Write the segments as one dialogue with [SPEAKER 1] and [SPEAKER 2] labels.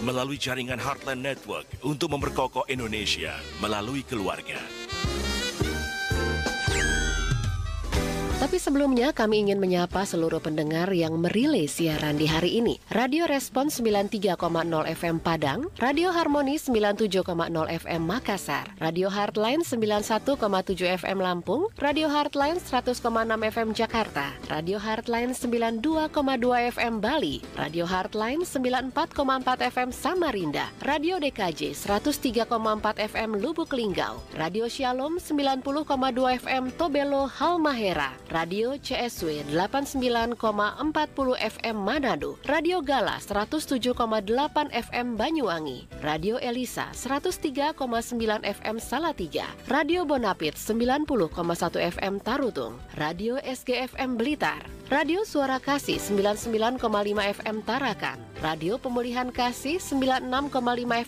[SPEAKER 1] melalui jaringan Heartland Network untuk memperkokoh Indonesia melalui keluarga.
[SPEAKER 2] Tapi sebelumnya kami ingin menyapa seluruh pendengar yang merilai siaran di hari ini. Radio Respon 93,0 FM Padang, Radio Harmoni 97,0 FM Makassar, Radio Heartline 91,7 FM Lampung, Radio Heartline 100,6 FM Jakarta, Radio Heartline 92,2 FM Bali, Radio Heartline 94,4 FM Samarinda, Radio DKJ 103,4 FM Lubuk Linggau, Radio Shalom 90,2 FM Tobelo Halmahera, Radio CSW 89,40 FM Manado, Radio Gala 107,8 FM Banyuwangi, Radio Elisa 103,9 FM Salatiga, Radio Bonapit 90,1 FM Tarutung, Radio SGFM Blitar, Radio Suara Kasih 99,5 FM Tarakan, Radio Pemulihan Kasih 96,5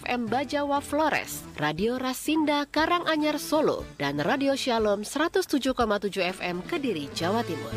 [SPEAKER 2] FM Bajawa Flores, Radio Rasinda Karanganyar Solo, dan Radio Shalom 107,7 FM Kediri, Jawa Timur.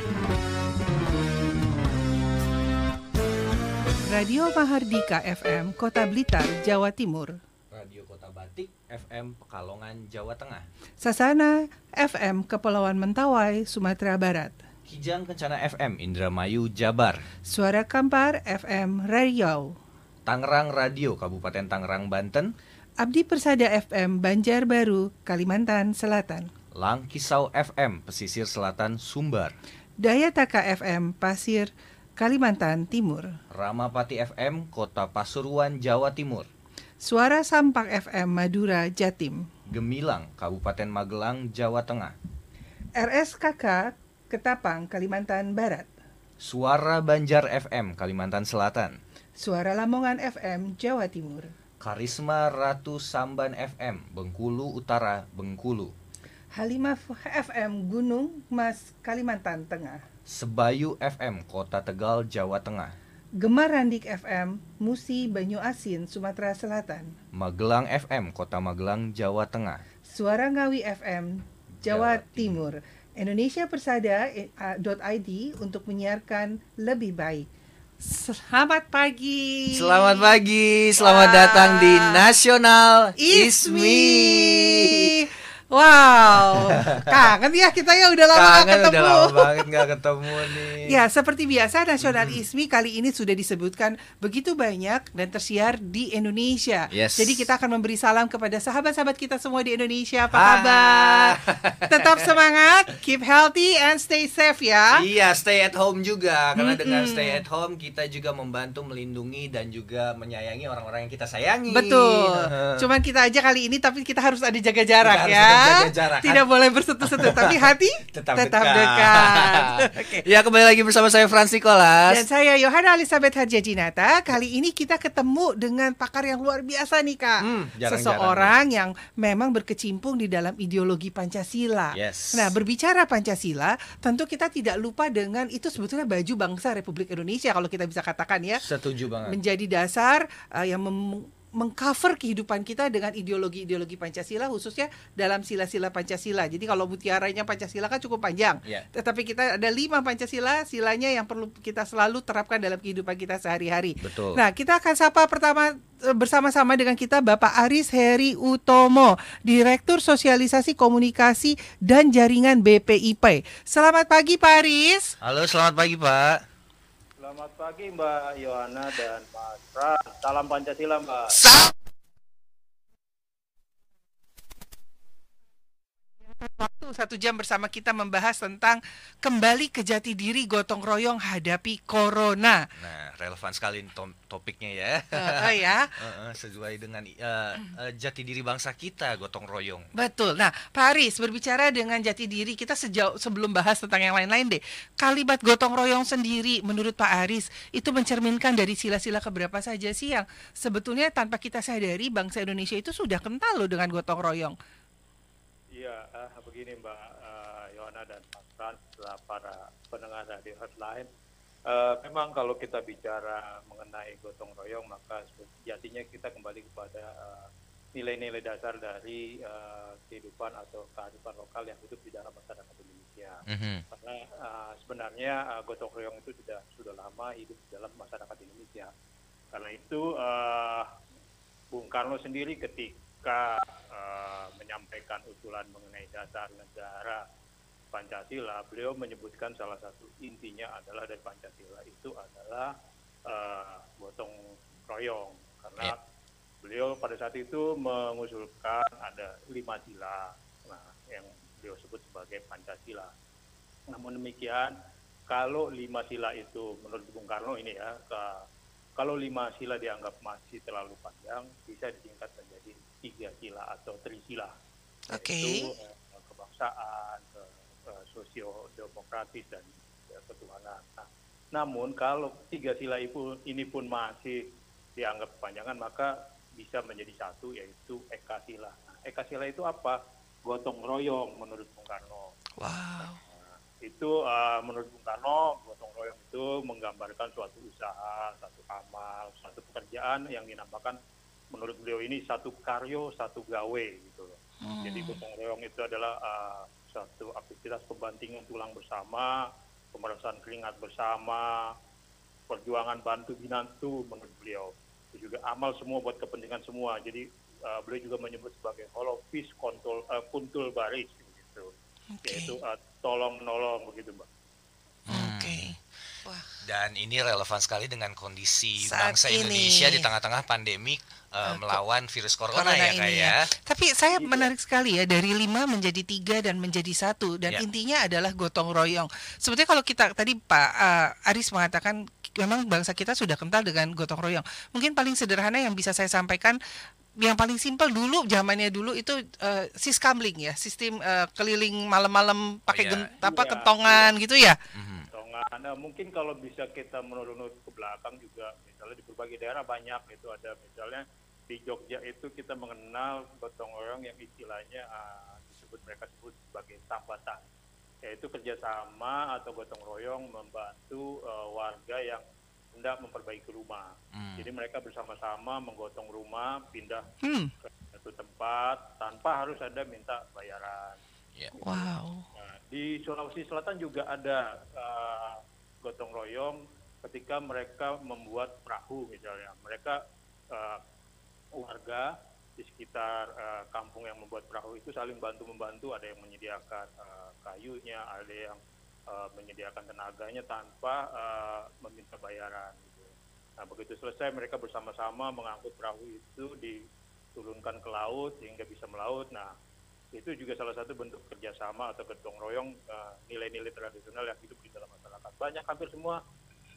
[SPEAKER 3] Radio Mahardika FM, Kota Blitar, Jawa Timur.
[SPEAKER 4] Radio Kota Batik FM Pekalongan Jawa Tengah.
[SPEAKER 3] Sasana FM Kepulauan Mentawai, Sumatera Barat.
[SPEAKER 4] Kijang Kencana FM Indramayu Jabar.
[SPEAKER 3] Suara Kampar FM Riau.
[SPEAKER 4] Tangerang Radio Kabupaten Tangerang Banten.
[SPEAKER 3] Abdi Persada FM Banjarbaru, Kalimantan Selatan.
[SPEAKER 4] Langkisau FM Pesisir Selatan Sumbar.
[SPEAKER 3] Dayataka FM Pasir, Kalimantan Timur.
[SPEAKER 4] Ramapati FM Kota Pasuruan Jawa Timur.
[SPEAKER 3] Suara Sampak FM Madura Jatim.
[SPEAKER 4] Gemilang Kabupaten Magelang Jawa Tengah.
[SPEAKER 3] RSKK Ketapang Kalimantan Barat.
[SPEAKER 4] Suara Banjar FM Kalimantan Selatan.
[SPEAKER 3] Suara Lamongan FM Jawa Timur.
[SPEAKER 4] Karisma Ratu Samban FM Bengkulu Utara Bengkulu.
[SPEAKER 3] Halimah FM Gunung Mas Kalimantan Tengah.
[SPEAKER 4] Sebayu FM Kota Tegal Jawa Tengah.
[SPEAKER 3] Gemar Randik FM Musi Banyu Asin Sumatera Selatan.
[SPEAKER 4] Magelang FM Kota Magelang Jawa Tengah.
[SPEAKER 3] Suara Ngawi FM Jawa,
[SPEAKER 4] Jawa
[SPEAKER 3] Timur. Indonesia Persada.id untuk menyiarkan lebih baik. Selamat pagi.
[SPEAKER 4] Selamat pagi, selamat datang di Nasional
[SPEAKER 3] Ismi.
[SPEAKER 4] Ismi.
[SPEAKER 3] Wow, kangen ya kita ya udah lama gak
[SPEAKER 4] Kangen
[SPEAKER 3] ketemu.
[SPEAKER 4] udah lama banget nggak ketemu nih.
[SPEAKER 3] Ya, seperti biasa Nasional ISMI kali ini sudah disebutkan begitu banyak dan tersiar di Indonesia.
[SPEAKER 4] Yes.
[SPEAKER 3] Jadi kita akan memberi salam kepada sahabat-sahabat kita semua di Indonesia. Apa kabar? Tetap semangat, keep healthy and stay safe ya.
[SPEAKER 4] Iya, stay at home juga. Karena dengan
[SPEAKER 3] Mm-mm.
[SPEAKER 4] stay at home kita juga membantu melindungi dan juga menyayangi orang-orang yang kita sayangi.
[SPEAKER 3] Betul. Cuman kita aja kali ini tapi kita harus ada jaga
[SPEAKER 4] Kita
[SPEAKER 3] jarak ya.
[SPEAKER 4] Jaga jarak?
[SPEAKER 3] Tidak boleh bersentuh-sentuh tapi hati
[SPEAKER 4] tetap,
[SPEAKER 3] tetap
[SPEAKER 4] dekat.
[SPEAKER 3] dekat. Oke.
[SPEAKER 4] Ya, kembali lagi bersama saya Franz
[SPEAKER 3] Dan
[SPEAKER 4] Nicholas.
[SPEAKER 3] saya Yohana Elizabeth Harjajinata. Kali ini kita ketemu dengan pakar yang luar biasa nih kak.
[SPEAKER 4] Hmm,
[SPEAKER 3] Seseorang yang memang berkecimpung di dalam ideologi Pancasila.
[SPEAKER 4] Yes.
[SPEAKER 3] Nah berbicara Pancasila, tentu kita tidak lupa dengan itu sebetulnya baju bangsa Republik Indonesia kalau kita bisa katakan ya.
[SPEAKER 4] Setuju banget.
[SPEAKER 3] Menjadi dasar uh, yang mem- mengcover kehidupan kita dengan ideologi-ideologi Pancasila khususnya dalam sila-sila Pancasila. Jadi kalau mutiaranya Pancasila kan cukup panjang.
[SPEAKER 4] Iya.
[SPEAKER 3] Tetapi kita ada lima Pancasila, silanya yang perlu kita selalu terapkan dalam kehidupan kita sehari-hari.
[SPEAKER 4] Betul.
[SPEAKER 3] Nah, kita akan sapa pertama eh, bersama-sama dengan kita Bapak Aris Heri Utomo, Direktur Sosialisasi Komunikasi dan Jaringan BPIP. Selamat pagi Pak Aris.
[SPEAKER 4] Halo, selamat pagi, Pak.
[SPEAKER 5] Selamat pagi Mbak Yohana dan Mas Pras. Salam Pancasila Mbak.
[SPEAKER 3] Waktu satu jam bersama kita membahas tentang kembali ke jati diri gotong royong hadapi corona.
[SPEAKER 4] Nah, relevan sekali to- topiknya ya.
[SPEAKER 3] Eh, eh, ya.
[SPEAKER 4] Heeh, sesuai dengan eh, eh, jati diri bangsa kita, gotong royong.
[SPEAKER 3] Betul. Nah, Pak Aris berbicara dengan jati diri kita sejauh sebelum bahas tentang yang lain-lain deh. Kalimat gotong royong sendiri menurut Pak Aris itu mencerminkan dari sila-sila keberapa saja sih yang sebetulnya tanpa kita sadari bangsa Indonesia itu sudah kental loh dengan gotong royong.
[SPEAKER 5] Iya, eh, begini Mbak eh, Yohana dan Mas Para pendengar radio hotline. Eh, memang kalau kita bicara mengenai gotong royong, maka sejatinya kita kembali kepada eh, nilai-nilai dasar dari eh, kehidupan atau kearifan lokal yang hidup di dalam masyarakat Indonesia.
[SPEAKER 4] Mhm.
[SPEAKER 5] Karena eh, sebenarnya eh, gotong royong itu sudah sudah lama hidup di dalam masyarakat Indonesia. Karena itu eh, Karno sendiri ketika eh, menyampaikan usulan mengenai dasar negara Pancasila, beliau menyebutkan salah satu intinya adalah dari Pancasila itu adalah eh, gotong royong karena
[SPEAKER 4] Ya.
[SPEAKER 5] beliau pada saat itu mengusulkan ada lima sila, nah yang beliau sebut sebagai Pancasila. Namun demikian, kalau lima sila itu menurut Bung Karno ini ya, ke- kalau lima sila dianggap masih terlalu panjang, bisa disingkat menjadi tiga sila atau trisila.
[SPEAKER 3] Oke.
[SPEAKER 5] Yaitu eh, kebangsaan, ke, eh, sosio-demokratis dan eh, ketuhanan. Nah, namun kalau tiga sila itu ini pun masih dianggap kepanjangan, maka bisa menjadi satu yaitu eka sila. Nah, eka sila itu apa? Gotong royong menurut Bung Karno
[SPEAKER 3] Wow.
[SPEAKER 5] itu uh, menurut Bung Karno gotong royong itu menggambarkan suatu usaha, satu amal, satu pekerjaan yang dinamakan menurut beliau ini satu karyo, satu gawe gitu loh. Jadi gotong royong itu adalah uh, satu aktivitas pembantingan tulang bersama, pemerasan keringat bersama, perjuangan bantu binantu menurut beliau. Itu juga amal semua buat kepentingan semua. Jadi uh, beliau juga menyebut sebagai holopis kontul uh, kuntul baris gitu
[SPEAKER 3] Oke.
[SPEAKER 5] yaitu uh, tolong menolong begitu mbak.
[SPEAKER 3] Oke. Wah.
[SPEAKER 4] Dan ini relevan sekali dengan kondisi
[SPEAKER 3] Saat
[SPEAKER 4] bangsa
[SPEAKER 3] ini.
[SPEAKER 4] Indonesia di tengah-tengah pandemi eh, melawan virus corona,
[SPEAKER 3] Corona
[SPEAKER 4] ya kak
[SPEAKER 3] ya.
[SPEAKER 4] ya.
[SPEAKER 3] Tapi saya menarik sekali ya dari lima menjadi tiga dan menjadi satu dan
[SPEAKER 4] Ya.
[SPEAKER 3] intinya adalah gotong royong. Sebetulnya kalau kita tadi Pak eh, Aris mengatakan memang bangsa kita sudah kental dengan gotong royong. Mungkin paling sederhana yang bisa saya sampaikan yang paling simpel dulu zamannya dulu itu eh, siskamling ya sistem eh, keliling malam-malam pakai
[SPEAKER 4] iya.
[SPEAKER 3] gen- apa
[SPEAKER 5] Iya,
[SPEAKER 3] kentongan gitu ya.
[SPEAKER 4] Mhm.
[SPEAKER 5] Tongan. Nah, mungkin kalau bisa kita merunut ke belakang juga, misalnya di berbagai daerah banyak itu ada misalnya di Jogja itu kita mengenal gotong royong yang istilahnya ah, disebut mereka sebut sebagai tambatan, yaitu kerjasama atau gotong royong membantu eh, warga yang hendak memperbaiki rumah.
[SPEAKER 4] Hmm.
[SPEAKER 5] Jadi mereka bersama-sama menggotong rumah, pindah
[SPEAKER 3] Hmm.
[SPEAKER 5] ke satu tempat tanpa harus ada minta bayaran.
[SPEAKER 4] Ya.
[SPEAKER 3] Wow.
[SPEAKER 5] Nah, di Sulawesi Selatan juga ada uh, gotong royong ketika mereka membuat perahu misalnya. Mereka uh, warga di sekitar uh, kampung yang membuat perahu itu saling bantu membantu. Ada yang menyediakan uh, kayunya, ada yang uh, menyediakan tenaganya tanpa uh, meminta bayaran. Gitu. Nah begitu selesai mereka bersama-sama mengangkut perahu itu diturunkan ke laut sehingga bisa melaut. Nah itu juga salah satu bentuk kerjasama atau gotong royong eh, nilai-nilai tradisional yang hidup di dalam masyarakat. Banyak hampir semua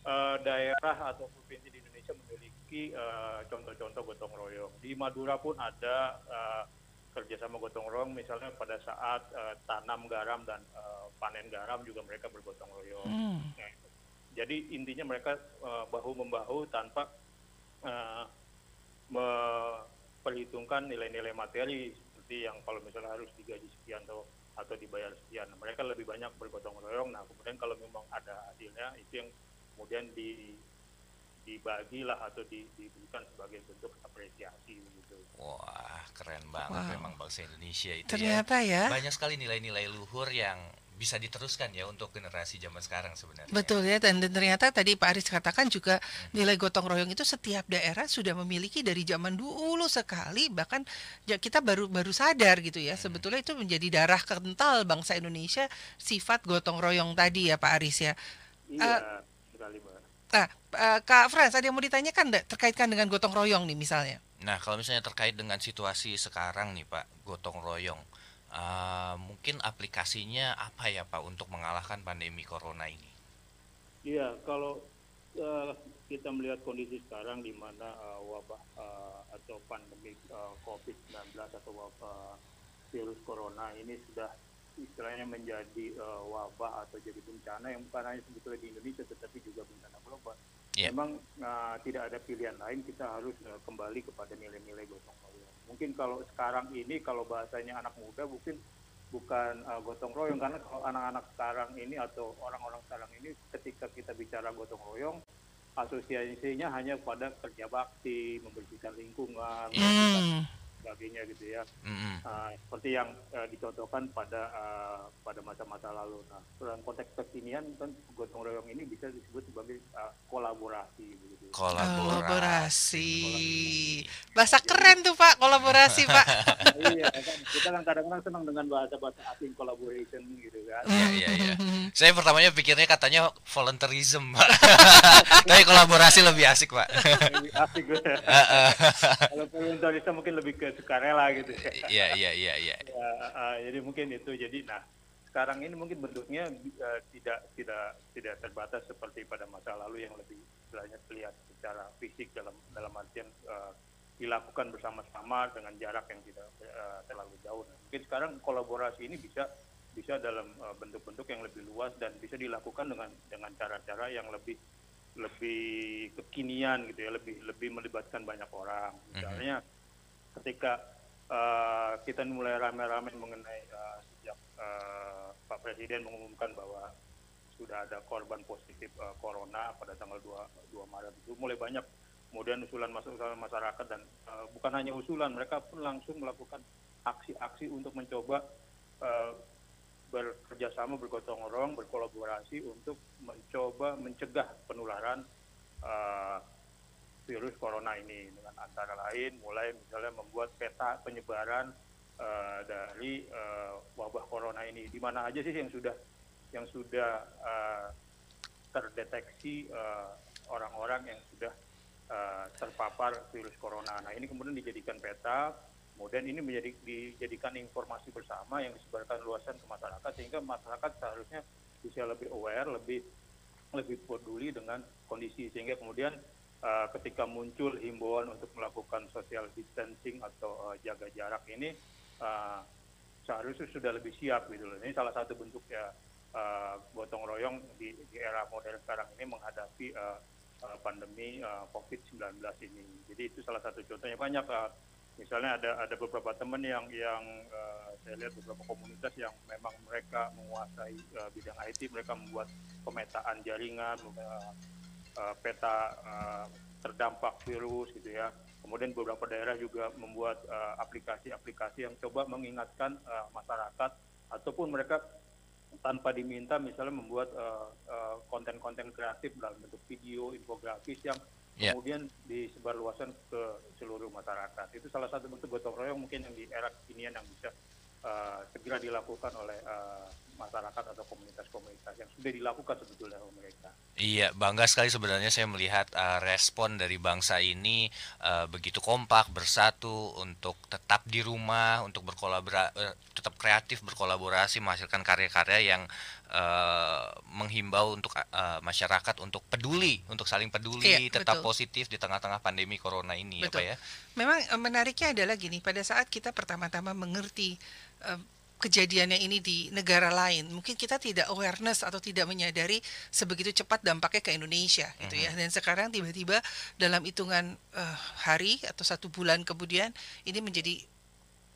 [SPEAKER 5] eh, daerah atau provinsi di Indonesia memiliki eh, contoh-contoh gotong royong. Di Madura pun ada eh, kerjasama gotong royong, misalnya pada saat eh, tanam garam dan eh, panen garam juga mereka bergotong royong.
[SPEAKER 3] Hmm.
[SPEAKER 5] Nah, jadi intinya mereka eh, bahu membahu tanpa eh, memperhitungkan nilai-nilai materi seperti yang kalau misalnya harus digaji sekian atau atau dibayar sekian. Mereka lebih banyak bergotong royong. Nah, kemudian kalau memang ada hasilnya itu yang kemudian di dibagilah atau di, diberikan sebagai bentuk apresiasi gitu.
[SPEAKER 4] Wah, keren banget
[SPEAKER 3] Wow.
[SPEAKER 4] memang bangsa Indonesia itu
[SPEAKER 3] Ternyata ya.
[SPEAKER 4] ya. Banyak sekali nilai-nilai luhur yang bisa diteruskan ya untuk generasi zaman sekarang sebenarnya.
[SPEAKER 3] Betul ya dan, dan ternyata tadi Pak Aris katakan juga nilai gotong royong itu setiap daerah sudah memiliki dari zaman dulu sekali bahkan ya kita baru baru sadar gitu ya sebetulnya itu menjadi darah kental bangsa Indonesia sifat gotong royong tadi ya Pak Aris ya.
[SPEAKER 5] Iya, sekali Mbak.
[SPEAKER 3] Nah, eh, Kak Frans ada yang mau ditanyakan enggak terkaitkan dengan gotong royong nih misalnya?
[SPEAKER 4] Nah, kalau misalnya terkait dengan situasi sekarang nih Pak, gotong royong, eh, mungkin aplikasinya apa ya Pak untuk mengalahkan pandemi corona ini?
[SPEAKER 5] Iya, kalau eh, kita melihat kondisi sekarang di mana eh, wabah eh, atau pandemi eh, COVID-19 atau wabah virus corona ini sudah istilahnya menjadi eh, wabah atau jadi bencana yang bukan hanya sebetulnya di Indonesia tetapi juga bencana global.
[SPEAKER 4] Iya.
[SPEAKER 5] Memang eh, tidak ada pilihan lain kita harus eh, kembali kepada nilai-nilai gotong royong. Mungkin kalau sekarang ini kalau bahasanya anak muda mungkin bukan uh, gotong royong karena kalau anak-anak sekarang ini atau orang-orang sekarang ini ketika kita bicara gotong royong asosiasinya hanya pada kerja bakti, membersihkan lingkungan,
[SPEAKER 3] Hmm.
[SPEAKER 5] Sebagainya gitu ya.
[SPEAKER 4] Mm-mm.
[SPEAKER 5] Uh, seperti yang uh, dicontohkan pada uh, pada masa-masa lalu. Nah, dalam konteks kekinian kan gotong royong ini bisa disebut sebagai uh, kolaborasi begitu.
[SPEAKER 4] Kolaborasi.
[SPEAKER 3] Kolaborasi. Bahasa keren tuh Pak, kolaborasi Pak.
[SPEAKER 5] iya kan kita kan kadang-kadang senang dengan bahasa-bahasa asing collaboration gitu kan.
[SPEAKER 4] Iya iya iya. Saya pertamanya pikirnya katanya volunteerism, Pak. Tapi kolaborasi lebih asik, Pak.
[SPEAKER 5] Lebih asik gue. Kalau volunteerism mungkin lebih ke sukarela gitu. ya.
[SPEAKER 4] Iya iya iya iya.
[SPEAKER 5] Ya, uh, jadi mungkin itu jadi nah sekarang ini mungkin bentuknya uh, tidak tidak tidak terbatas seperti pada masa lalu yang lebih istilahnya terlihat secara fisik dalam dalam artian uh, dilakukan bersama-sama dengan jarak yang tidak uh, terlalu jauh. Nah, mungkin sekarang kolaborasi ini bisa bisa dalam uh, bentuk-bentuk yang lebih luas dan bisa dilakukan dengan dengan cara-cara yang lebih lebih kekinian gitu ya, lebih lebih melibatkan banyak orang. Misalnya ketika uh, kita mulai rame-rame mengenai uh, sejak uh, Pak Presiden mengumumkan bahwa sudah ada korban positif corona pada tanggal 2, 2 Maret itu mulai banyak kemudian usulan masuk usulan masyarakat dan bukan hanya usulan mereka pun langsung melakukan aksi-aksi untuk mencoba uh, bekerja sama bergotong royong berkolaborasi untuk mencoba mencegah penularan virus corona ini dengan antara lain mulai misalnya membuat peta penyebaran uh, dari uh, wabah corona ini di mana aja sih yang sudah yang sudah uh, terdeteksi uh, orang-orang yang sudah uh, terpapar virus corona. Nah ini kemudian dijadikan peta, kemudian ini menjadi dijadikan informasi bersama yang disebarkan luasan ke masyarakat sehingga masyarakat seharusnya bisa lebih aware, lebih lebih peduli dengan kondisi sehingga kemudian uh, ketika muncul himbauan untuk melakukan social distancing atau uh, jaga jarak ini uh, seharusnya sudah lebih siap gitu loh. Ini salah satu bentuk ya gotong royong di, di era modern sekarang ini menghadapi pandemi uh, COVID-19 ini. Jadi itu salah satu contohnya banyak. Uh, misalnya ada ada beberapa teman yang yang uh, saya lihat beberapa komunitas yang memang mereka menguasai uh, bidang IT, mereka membuat pemetaan jaringan, uh, peta uh, terdampak virus gitu ya. Kemudian beberapa daerah juga membuat uh, aplikasi-aplikasi yang coba mengingatkan uh, masyarakat ataupun mereka tanpa diminta misalnya membuat uh, uh, konten-konten kreatif dalam bentuk video, infografis yang
[SPEAKER 4] Ya.
[SPEAKER 5] kemudian disebarluaskan ke seluruh masyarakat. Itu salah satu bentuk gotong royong mungkin yang di era kekinian yang bisa uh, segera dilakukan oleh uh, masyarakat atau komunitas-komunitas yang sudah dilakukan sebetulnya oleh mereka.
[SPEAKER 4] Iya, bangga sekali sebenarnya saya melihat uh, respon dari bangsa ini uh, begitu kompak, bersatu untuk tetap di rumah, untuk berkolaborasi, tetap kreatif, berkolaborasi, menghasilkan karya-karya yang uh, menghimbau untuk uh, masyarakat untuk peduli, untuk saling peduli,
[SPEAKER 3] Iya,
[SPEAKER 4] tetap
[SPEAKER 3] betul.
[SPEAKER 4] positif di tengah-tengah pandemi corona ini, ya
[SPEAKER 3] Betul.
[SPEAKER 4] Pak ya.
[SPEAKER 3] Memang eh, menariknya adalah gini, pada saat kita pertama-tama mengerti eh, kejadiannya ini di negara lain, mungkin kita tidak awareness atau tidak menyadari sebegitu cepat dampaknya ke Indonesia, gitu ya. Dan sekarang tiba-tiba dalam hitungan eh, hari atau satu bulan kemudian ini menjadi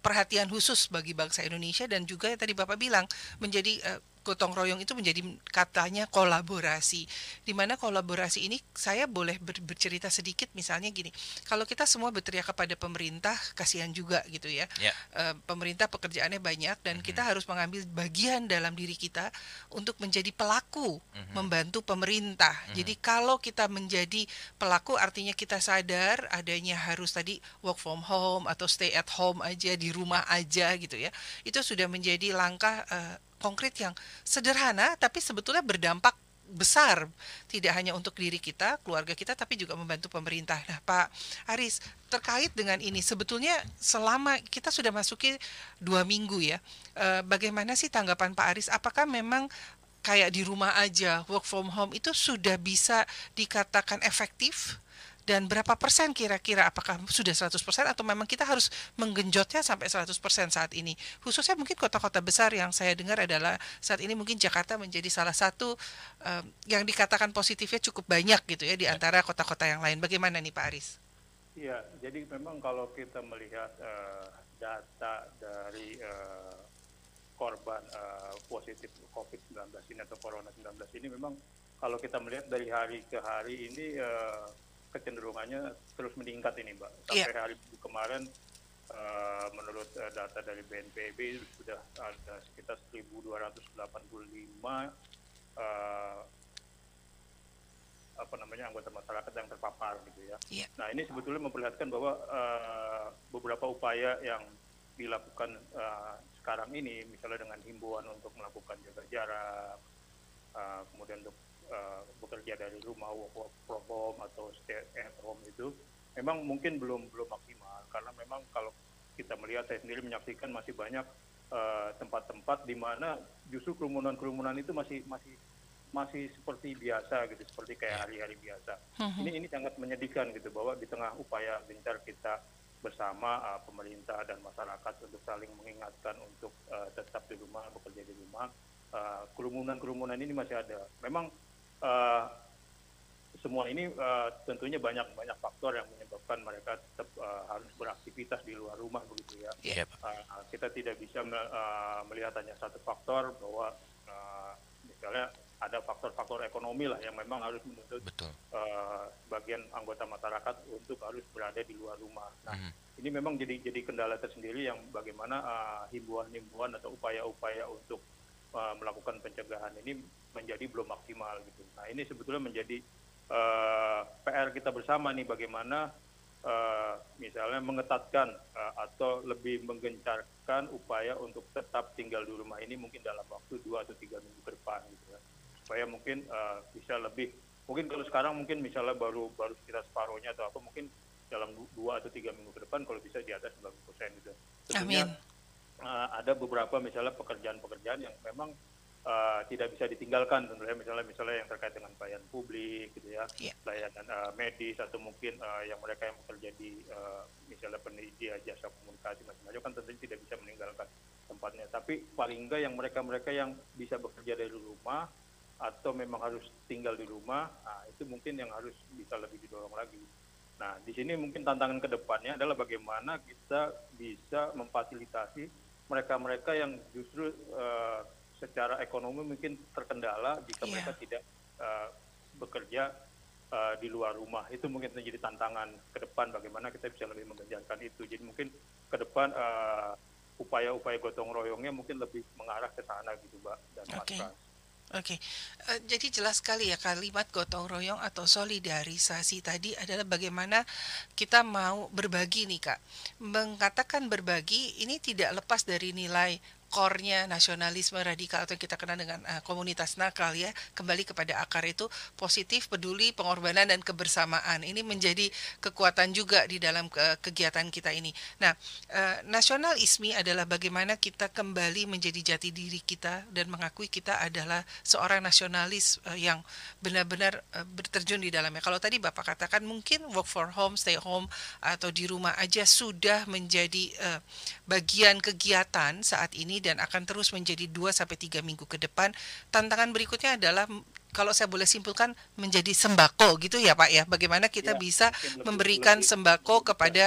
[SPEAKER 3] perhatian khusus bagi bangsa Indonesia dan juga yang tadi Bapak bilang menjadi eh, gotong royong itu menjadi katanya kolaborasi. Di mana kolaborasi ini saya boleh ber- bercerita sedikit misalnya gini. Kalau kita semua berteriak kepada pemerintah kasihan juga gitu ya.
[SPEAKER 4] Ya.
[SPEAKER 3] Eh, pemerintah pekerjaannya banyak dan kita harus mengambil bagian dalam diri kita untuk menjadi pelaku membantu pemerintah. Jadi kalau kita menjadi pelaku artinya kita sadar adanya harus tadi work from home atau stay at home aja di rumah aja gitu ya. Itu sudah menjadi langkah eh, konkret yang sederhana tapi sebetulnya berdampak besar tidak hanya untuk diri kita, keluarga kita tapi juga membantu pemerintah. Nah, Pak Aris, terkait dengan ini sebetulnya selama kita sudah masuki dua minggu ya, eh, bagaimana sih tanggapan Pak Aris? Apakah memang kayak di rumah aja work from home itu sudah bisa dikatakan efektif? Dan berapa persen kira-kira apakah sudah 100% atau memang kita harus menggenjotnya sampai 100% saat ini? Khususnya mungkin kota-kota besar yang saya dengar adalah saat ini mungkin Jakarta menjadi salah satu em, yang dikatakan positifnya cukup banyak gitu ya di antara kota-kota yang lain. Bagaimana nih Pak Aris?
[SPEAKER 5] Iya, jadi memang kalau kita melihat eh, data dari eh, korban eh, positif COVID-19 ini atau Corona 19 ini memang kalau kita melihat dari hari ke hari ini eh, kecenderungannya terus meningkat ini, Mbak. Sampai hari kemarin eh, menurut eh, data dari BNPB sudah ada sekitar 1.285 eh, apa namanya anggota masyarakat yang terpapar gitu ya.
[SPEAKER 3] Iya.
[SPEAKER 5] Nah ini sebetulnya memperlihatkan bahwa eh, beberapa upaya yang dilakukan eh, sekarang ini, misalnya dengan himbauan untuk melakukan jaga jarak, eh, kemudian untuk eh, bekerja dari rumah work from home atau stay at home itu, memang mungkin belum belum maksimal karena memang kalau kita melihat saya sendiri menyaksikan masih banyak eh, tempat-tempat di mana justru kerumunan-kerumunan itu masih masih masih seperti biasa gitu, seperti kayak hari-hari biasa.
[SPEAKER 3] Mhm.
[SPEAKER 5] Ini ini sangat menyedihkan gitu bahwa di tengah upaya gencar kita bersama uh, pemerintah dan masyarakat untuk saling mengingatkan untuk uh, tetap di rumah, bekerja di rumah, uh, kerumunan-kerumunan ini masih ada. Memang uh, semua ini uh, tentunya banyak banyak faktor yang menyebabkan mereka tetap uh, harus beraktivitas di luar rumah begitu ya.
[SPEAKER 4] Iya.
[SPEAKER 5] Uh, kita tidak bisa me- uh, melihat hanya satu faktor bahwa uh, misalnya ada faktor-faktor ekonomi lah yang memang harus menuntut
[SPEAKER 4] Betul.
[SPEAKER 5] uh, sebagian anggota masyarakat untuk harus berada di luar rumah. Nah,
[SPEAKER 4] Mhm.
[SPEAKER 5] ini memang jadi jadi kendala tersendiri yang bagaimana uh, himbauan-himbauan atau upaya-upaya untuk uh, melakukan pencegahan ini menjadi belum maksimal gitu. Nah, ini sebetulnya menjadi uh, PR kita bersama nih bagaimana uh, misalnya mengetatkan uh, atau lebih menggencarkan upaya untuk tetap tinggal di rumah ini mungkin dalam waktu dua atau tiga minggu ke depan gitu ya supaya mungkin uh, bisa lebih mungkin kalau sekarang mungkin misalnya baru baru sekitar separuhnya atau apa mungkin dalam du- dua atau tiga minggu ke depan kalau bisa di atas 90 persen gitu. Tentunya,
[SPEAKER 3] Amin.
[SPEAKER 5] uh, ada beberapa misalnya pekerjaan-pekerjaan yang memang tidak bisa ditinggalkan tentunya misalnya misalnya yang terkait dengan pelayanan publik gitu ya,
[SPEAKER 3] Iya.
[SPEAKER 5] pelayanan uh, medis atau mungkin uh, yang mereka yang bekerja di uh, misalnya penyedia jasa komunikasi macam-macam kan tentunya tidak bisa meninggalkan tempatnya. Tapi paling enggak yang mereka-mereka yang bisa bekerja dari rumah atau memang harus tinggal di rumah, nah, itu mungkin yang harus bisa lebih didorong lagi. Nah, di sini mungkin tantangan ke depannya adalah bagaimana kita bisa memfasilitasi mereka-mereka yang justru eh, secara ekonomi mungkin terkendala jika
[SPEAKER 3] Iya.
[SPEAKER 5] mereka tidak eh, bekerja eh, di luar rumah. Itu mungkin menjadi tantangan ke depan bagaimana kita bisa lebih menggencarkan itu. Jadi mungkin ke depan eh, upaya-upaya gotong royongnya mungkin lebih mengarah ke sana gitu, Mbak dan Mas
[SPEAKER 3] Oke. Oke, Eh, jadi jelas sekali ya kalimat gotong royong atau solidarisasi tadi adalah bagaimana kita mau berbagi nih kak. Mengatakan berbagi ini tidak lepas dari nilai core-nya nasionalisme radikal atau yang kita kenal dengan eh, komunitas nakal ya kembali kepada akar itu positif peduli pengorbanan dan kebersamaan. Ini menjadi kekuatan juga di dalam ke- kegiatan kita ini. Nah eh, nasional ismi adalah bagaimana kita kembali menjadi jati diri kita dan mengakui kita adalah seorang nasionalis eh, yang benar-benar eh, berterjun di dalamnya. Kalau tadi bapak katakan mungkin work for home stay home atau di rumah aja sudah menjadi eh, bagian kegiatan saat ini dan akan terus menjadi 2 sampai 3 minggu ke depan. Tantangan berikutnya adalah kalau saya boleh simpulkan menjadi sembako gitu ya Pak ya. Bagaimana kita
[SPEAKER 5] Ya,
[SPEAKER 3] bisa
[SPEAKER 5] lebih-
[SPEAKER 3] memberikan
[SPEAKER 5] lebih-
[SPEAKER 3] sembako
[SPEAKER 5] lebih
[SPEAKER 3] kepada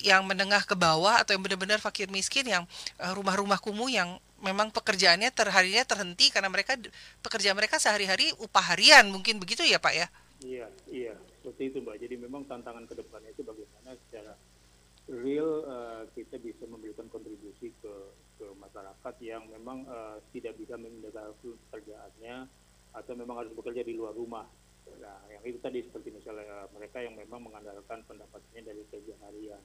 [SPEAKER 3] yang menengah ke bawah atau yang benar-benar fakir miskin yang eh, rumah-rumah kumuh yang memang pekerjaannya terharinya terhenti karena mereka pekerja mereka sehari-hari upah harian mungkin begitu ya Pak ya.
[SPEAKER 5] Iya, iya, seperti itu Mbak. Jadi memang tantangan ke depannya itu bagaimana secara real eh, kita bisa memberikan kontribusi masyarakat yang memang eh, tidak bisa meninggalkan pekerjaannya atau memang harus bekerja di luar rumah. Nah, yang itu tadi seperti misalnya eh, mereka yang memang mengandalkan pendapatannya dari kerja harian.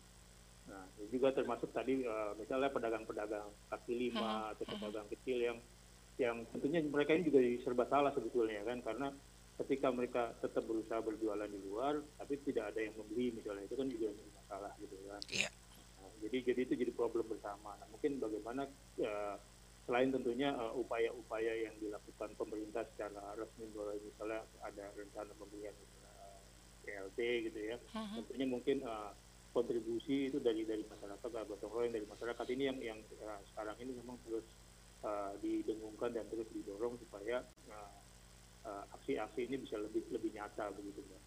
[SPEAKER 5] Nah, juga termasuk tadi eh, misalnya pedagang-pedagang kaki lima atau pedagang kecil yang yang tentunya mereka ini juga serba salah sebetulnya kan karena ketika mereka tetap berusaha berjualan di luar tapi tidak ada yang membeli misalnya itu kan juga masalah gitu kan.
[SPEAKER 3] Iya.
[SPEAKER 5] Jadi jadi itu jadi problem bersama. Nah, mungkin bagaimana eh, selain tentunya eh, upaya-upaya yang dilakukan pemerintah secara resmi misalnya ada rencana pembelian eh, PLT gitu ya. Tentunya mungkin kontribusi itu dari dari masyarakat gotong royong dari masyarakat ini yang yang eh, sekarang ini memang terus eh, didengungkan dan terus didorong supaya eh, eh, aksi-aksi ini bisa lebih lebih nyata begitu Mbak.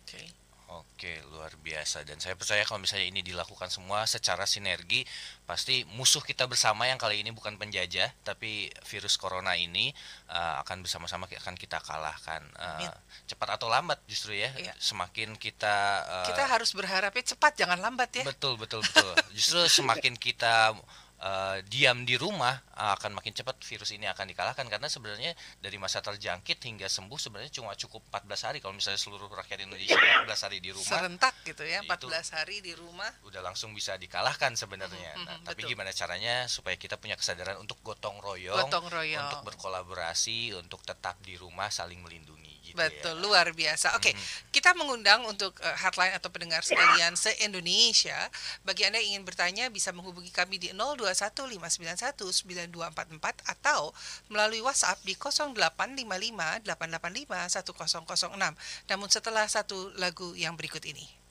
[SPEAKER 3] Oke.
[SPEAKER 4] Oke, luar biasa. Dan saya percaya kalau misalnya ini dilakukan semua secara sinergi, pasti musuh kita bersama yang kali ini bukan penjajah, tapi virus corona ini uh, akan bersama-sama akan kita kalahkan. Uh,
[SPEAKER 3] Amin.
[SPEAKER 4] cepat atau lambat justru ya.
[SPEAKER 3] Iya.
[SPEAKER 4] Semakin kita uh,
[SPEAKER 3] Kita harus berharapnya cepat jangan lambat ya.
[SPEAKER 4] Betul, betul, betul. Justru semakin kita eh, diam di rumah akan makin cepat virus ini akan dikalahkan karena sebenarnya dari masa terjangkit hingga sembuh sebenarnya cuma cukup 14 hari kalau misalnya seluruh rakyat Indonesia 14 hari di rumah
[SPEAKER 3] Serentak gitu ya,
[SPEAKER 4] Itu.
[SPEAKER 3] 14 hari di rumah.
[SPEAKER 4] udah langsung bisa dikalahkan sebenarnya.
[SPEAKER 3] Mhm,
[SPEAKER 4] Nah,
[SPEAKER 3] mhm,
[SPEAKER 4] tapi gimana caranya supaya kita punya kesadaran untuk gotong royong,
[SPEAKER 3] Gotong royong.
[SPEAKER 4] untuk berkolaborasi, untuk tetap di rumah saling melindungi gitu
[SPEAKER 3] Betul,
[SPEAKER 4] ya.
[SPEAKER 3] luar biasa. Oke, kita mengundang untuk eh, hotline atau pendengar sekalian se-Indonesia. Bagi Anda yang ingin bertanya bisa menghubungi kami di 0215919244 atau melalui WhatsApp di 0855 Namun setelah satu lagu yang berikut ini.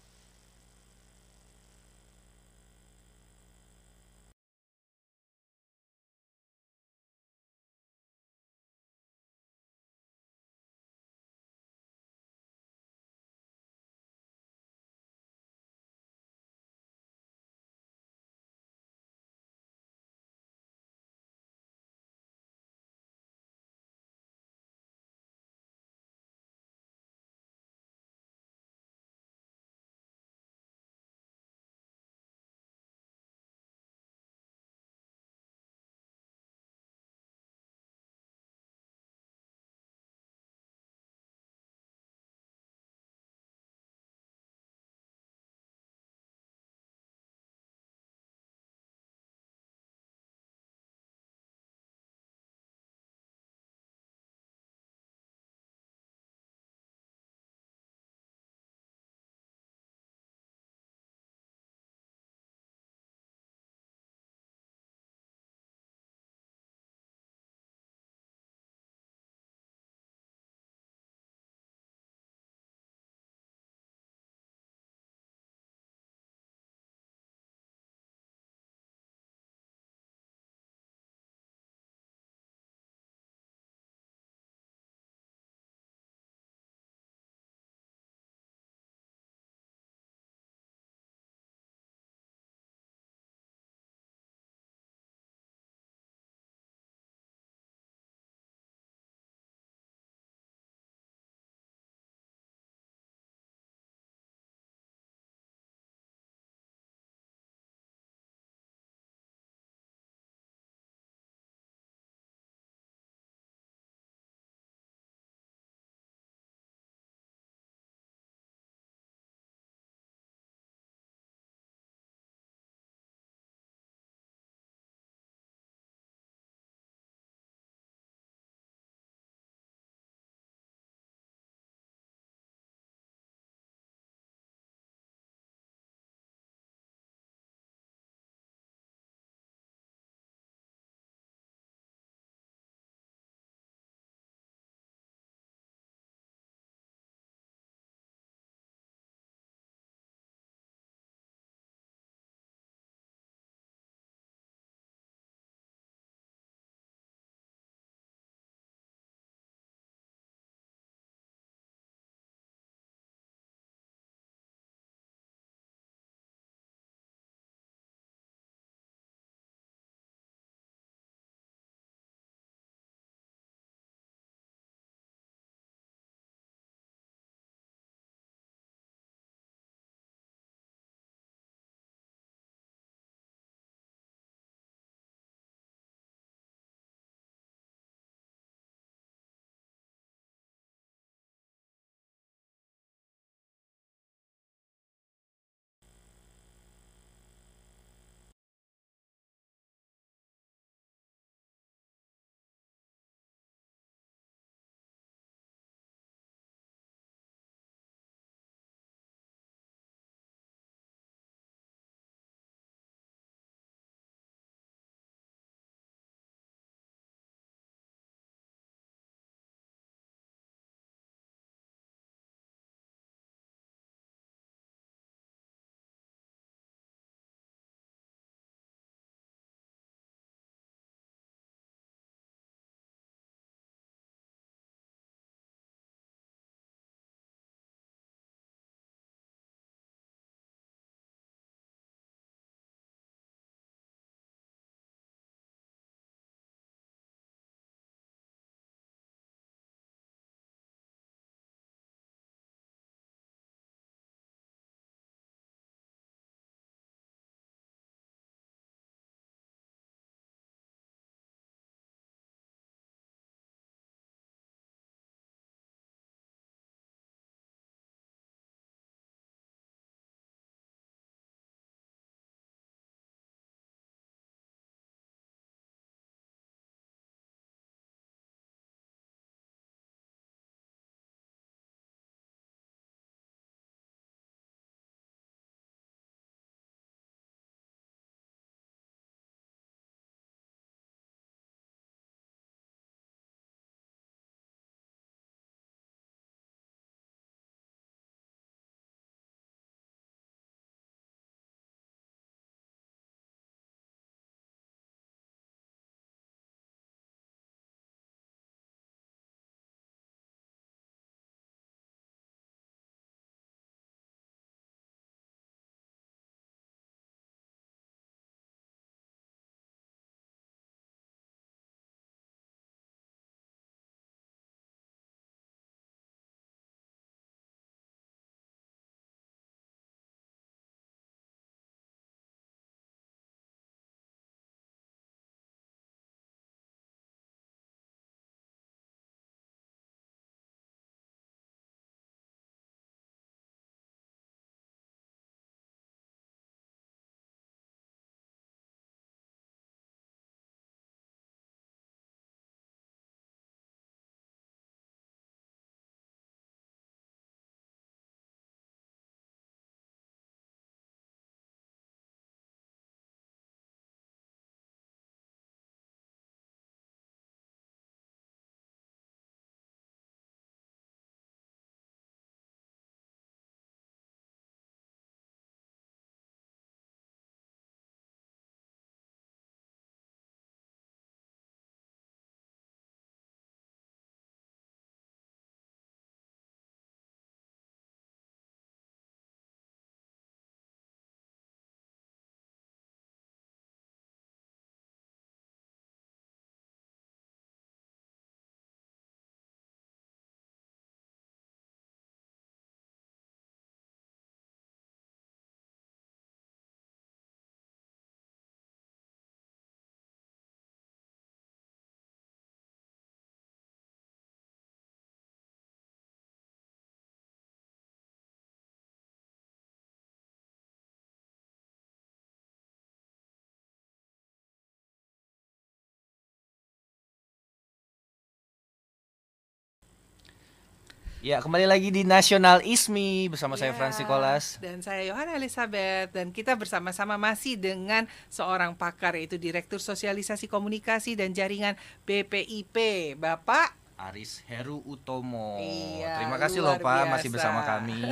[SPEAKER 6] Ya, kembali lagi di Nasional Ismi bersama saya
[SPEAKER 3] Ya,
[SPEAKER 6] Francis Kolas.
[SPEAKER 3] Dan saya Yohana Elizabeth dan kita bersama-sama masih dengan seorang pakar yaitu Direktur Sosialisasi Komunikasi dan Jaringan BPIP, Bapak
[SPEAKER 6] Aris Heru Utomo.
[SPEAKER 3] Iya,
[SPEAKER 6] Terima kasih loh Pak masih
[SPEAKER 3] biasa.
[SPEAKER 6] bersama kami.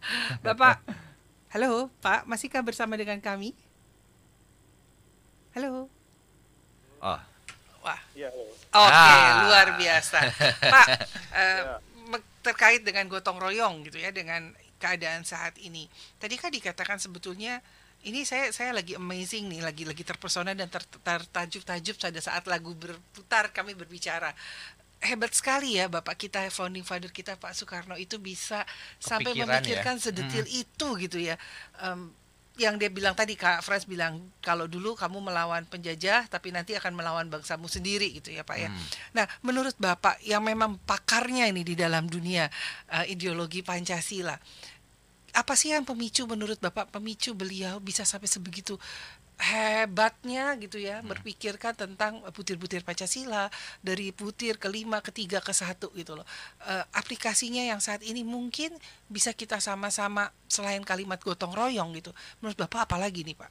[SPEAKER 3] Bapak. Halo, Pak, masihkah bersama dengan kami? Halo.
[SPEAKER 6] Oh,
[SPEAKER 3] Wah,
[SPEAKER 5] Iya, loh.
[SPEAKER 3] Oke,
[SPEAKER 6] Ah.
[SPEAKER 3] luar biasa, Pak. eh, me- terkait dengan gotong royong gitu ya, dengan keadaan saat ini. Tadi kan dikatakan sebetulnya ini saya saya lagi amazing nih, lagi lagi terpesona dan ter, tertajub-tajub pada saat lagu berputar kami berbicara. Hebat sekali ya Bapak kita founding father kita Pak Soekarno itu bisa sampai
[SPEAKER 4] Kepikiran ya.
[SPEAKER 3] memikirkan sedetil itu gitu ya. Em, yang dia bilang tadi Kak Frans bilang kalau dulu kamu melawan penjajah tapi nanti akan melawan bangsamu sendiri gitu ya Pak ya. Nah, menurut Bapak yang memang pakarnya ini di dalam dunia eh, ideologi Pancasila. Apa sih yang pemicu menurut Bapak pemicu beliau bisa sampai sebegitu hebatnya gitu ya berpikirkan tentang butir-butir Pancasila dari butir kelima ketiga ke satu gitu loh. Eh, aplikasinya yang saat ini mungkin bisa kita sama-sama selain kalimat gotong royong gitu. Menurut bapak apa lagi nih pak?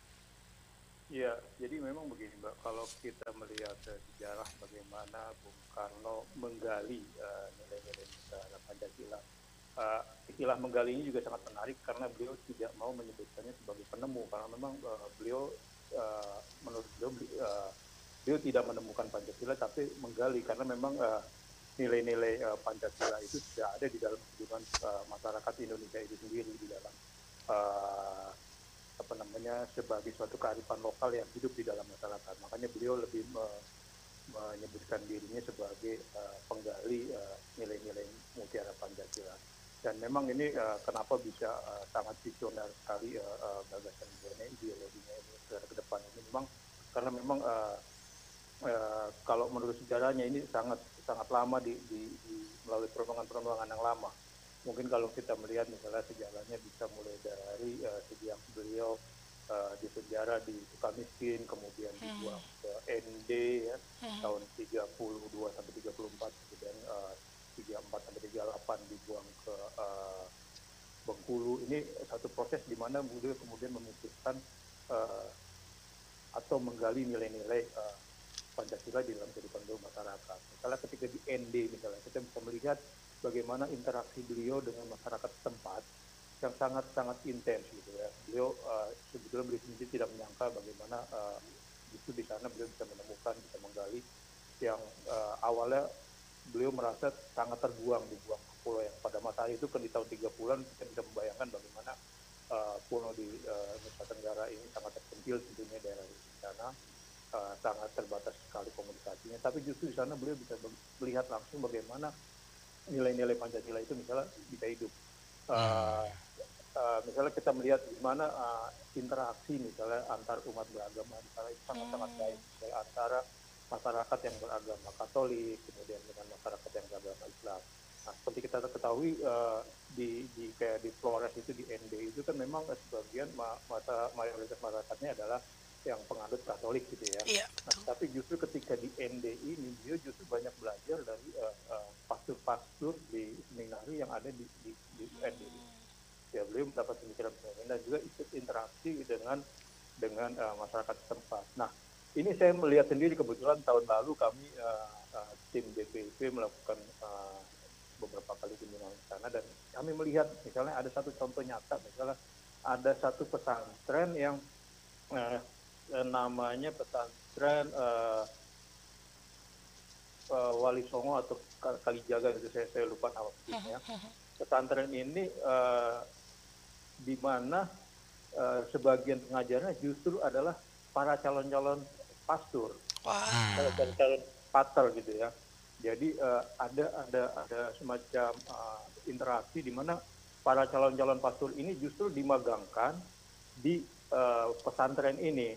[SPEAKER 5] Iya, jadi memang begini Mbak, kalau kita melihat eh, sejarah bagaimana Bung Karno menggali eh, nilai-nilai negara Pancasila, eh, istilah menggali ini juga sangat menarik karena beliau tidak mau menyebutkannya sebagai penemu, karena memang eh, beliau eh, menurut beliau beli- eh, beliau tidak menemukan Pancasila tapi menggali karena memang eh, nilai-nilai Pancasila itu sudah ada di dalam kehidupan eh, masyarakat Indonesia itu sendiri di dalam eh, apa namanya sebagai suatu kearifan lokal yang hidup di dalam masyarakat. Makanya beliau lebih me- menyebutkan dirinya sebagai penggali nilai-nilai mutiara Pancasila. Dan memang ini kenapa bisa sangat visioner sekali eh, eh, gagasan ideologinya ini ke depan ini memang karena memang eh, eh, kalau menurut sejarahnya ini sangat sangat lama di, di- di- melalui perkembangan-perkembangan yang lama. Mungkin kalau kita melihat misalnya sejarahnya bisa mulai dari uh, sejak beliau uh, di penjara di Sukamiskin, kemudian dibuang ke ND ya, tahun 32 sampai 34, kemudian uh, 34 sampai 38 dibuang ke uh, Bengkulu. Ini satu proses di mana beliau kemudian memikirkan uh, atau menggali nilai-nilai uh, Pancasila di dalam kehidupan masyarakat. Misalnya ketika di ND misalnya kita bisa melihat bagaimana interaksi beliau dengan masyarakat setempat yang sangat-sangat intens gitu ya. Beliau uh, sebetulnya beliau sendiri tidak menyangka bagaimana uh, justru di sana beliau bisa menemukan, bisa menggali yang uh, awalnya beliau merasa sangat terbuang dibuang ke pulau yang pada masa itu kan di tahun 30-an kita bisa membayangkan bagaimana uh, pulau di uh, Nusa Tenggara ini sangat terpencil tentunya daerah di sana uh, sangat terbatas sekali komunikasinya tapi justru di sana beliau bisa melihat langsung bagaimana nilai-nilai Pancasila itu misalnya bisa hidup. Uh, uh, misalnya kita melihat gimana uh, interaksi misalnya antar umat beragama misalnya itu sangat-sangat baik misalnya antara masyarakat yang beragama Katolik kemudian dengan masyarakat yang beragama Islam. Nah, seperti kita ketahui uh, di di kayak di Flores itu di ND itu kan memang sebagian ma- masa mayoritas masyarakatnya adalah yang penganut Katolik gitu ya.
[SPEAKER 3] iya
[SPEAKER 5] Nah, tapi justru ketika di ND ini dia justru banyak belajar dari eh, eh, pastor-pastor di seminari yang ada di, di, di ND. Ya beliau mendapat pemikiran pemikiran dan juga ikut interaksi dengan dengan eh, masyarakat setempat. Nah ini saya melihat sendiri kebetulan tahun lalu kami eh, eh, tim BPIP melakukan eh, beberapa kali kunjungan ke sana dan kami melihat misalnya ada satu contoh nyata misalnya ada satu pesantren yang eh, namanya pesantren eh, eh, Wali Songo atau Ka- Kalijaga itu saya saya lupa nama persisnya. Pesantren ini eh, di mana eh, sebagian pengajarnya justru adalah para calon-calon pastor,
[SPEAKER 3] wah
[SPEAKER 5] calon-calon pater gitu ya. Jadi eh, ada ada ada semacam eh, interaksi di mana para calon-calon pastor ini justru dimagangkan di eh, pesantren ini.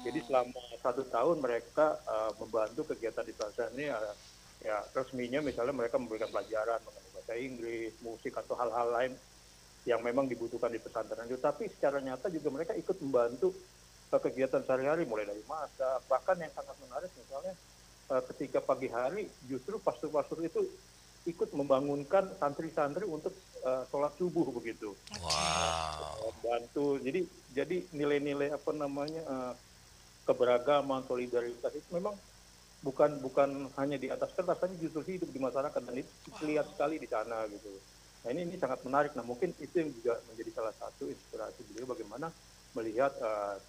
[SPEAKER 5] Jadi selama satu tahun mereka eh, membantu kegiatan di pesantren ini eh, ya resminya misalnya mereka memberikan pelajaran mengenai bahasa Inggris, musik atau hal-hal lain yang memang dibutuhkan di pesantren itu. Tapi secara nyata juga mereka ikut membantu kegiatan sehari-hari mulai dari masak. Bahkan yang sangat menarik misalnya ketika pagi hari justru pastor-pastor itu ikut membangunkan santri-santri untuk uh, sholat subuh begitu.
[SPEAKER 4] Wow.
[SPEAKER 5] Bantu. Jadi jadi nilai-nilai apa namanya uh, keberagaman, solidaritas itu memang bukan bukan hanya di atas kertas, tapi justru hidup di masyarakat dan itu terlihat sekali di sana gitu. Nah ini ini sangat menarik. Nah mungkin itu yang juga menjadi salah satu inspirasi beliau bagaimana melihat uh,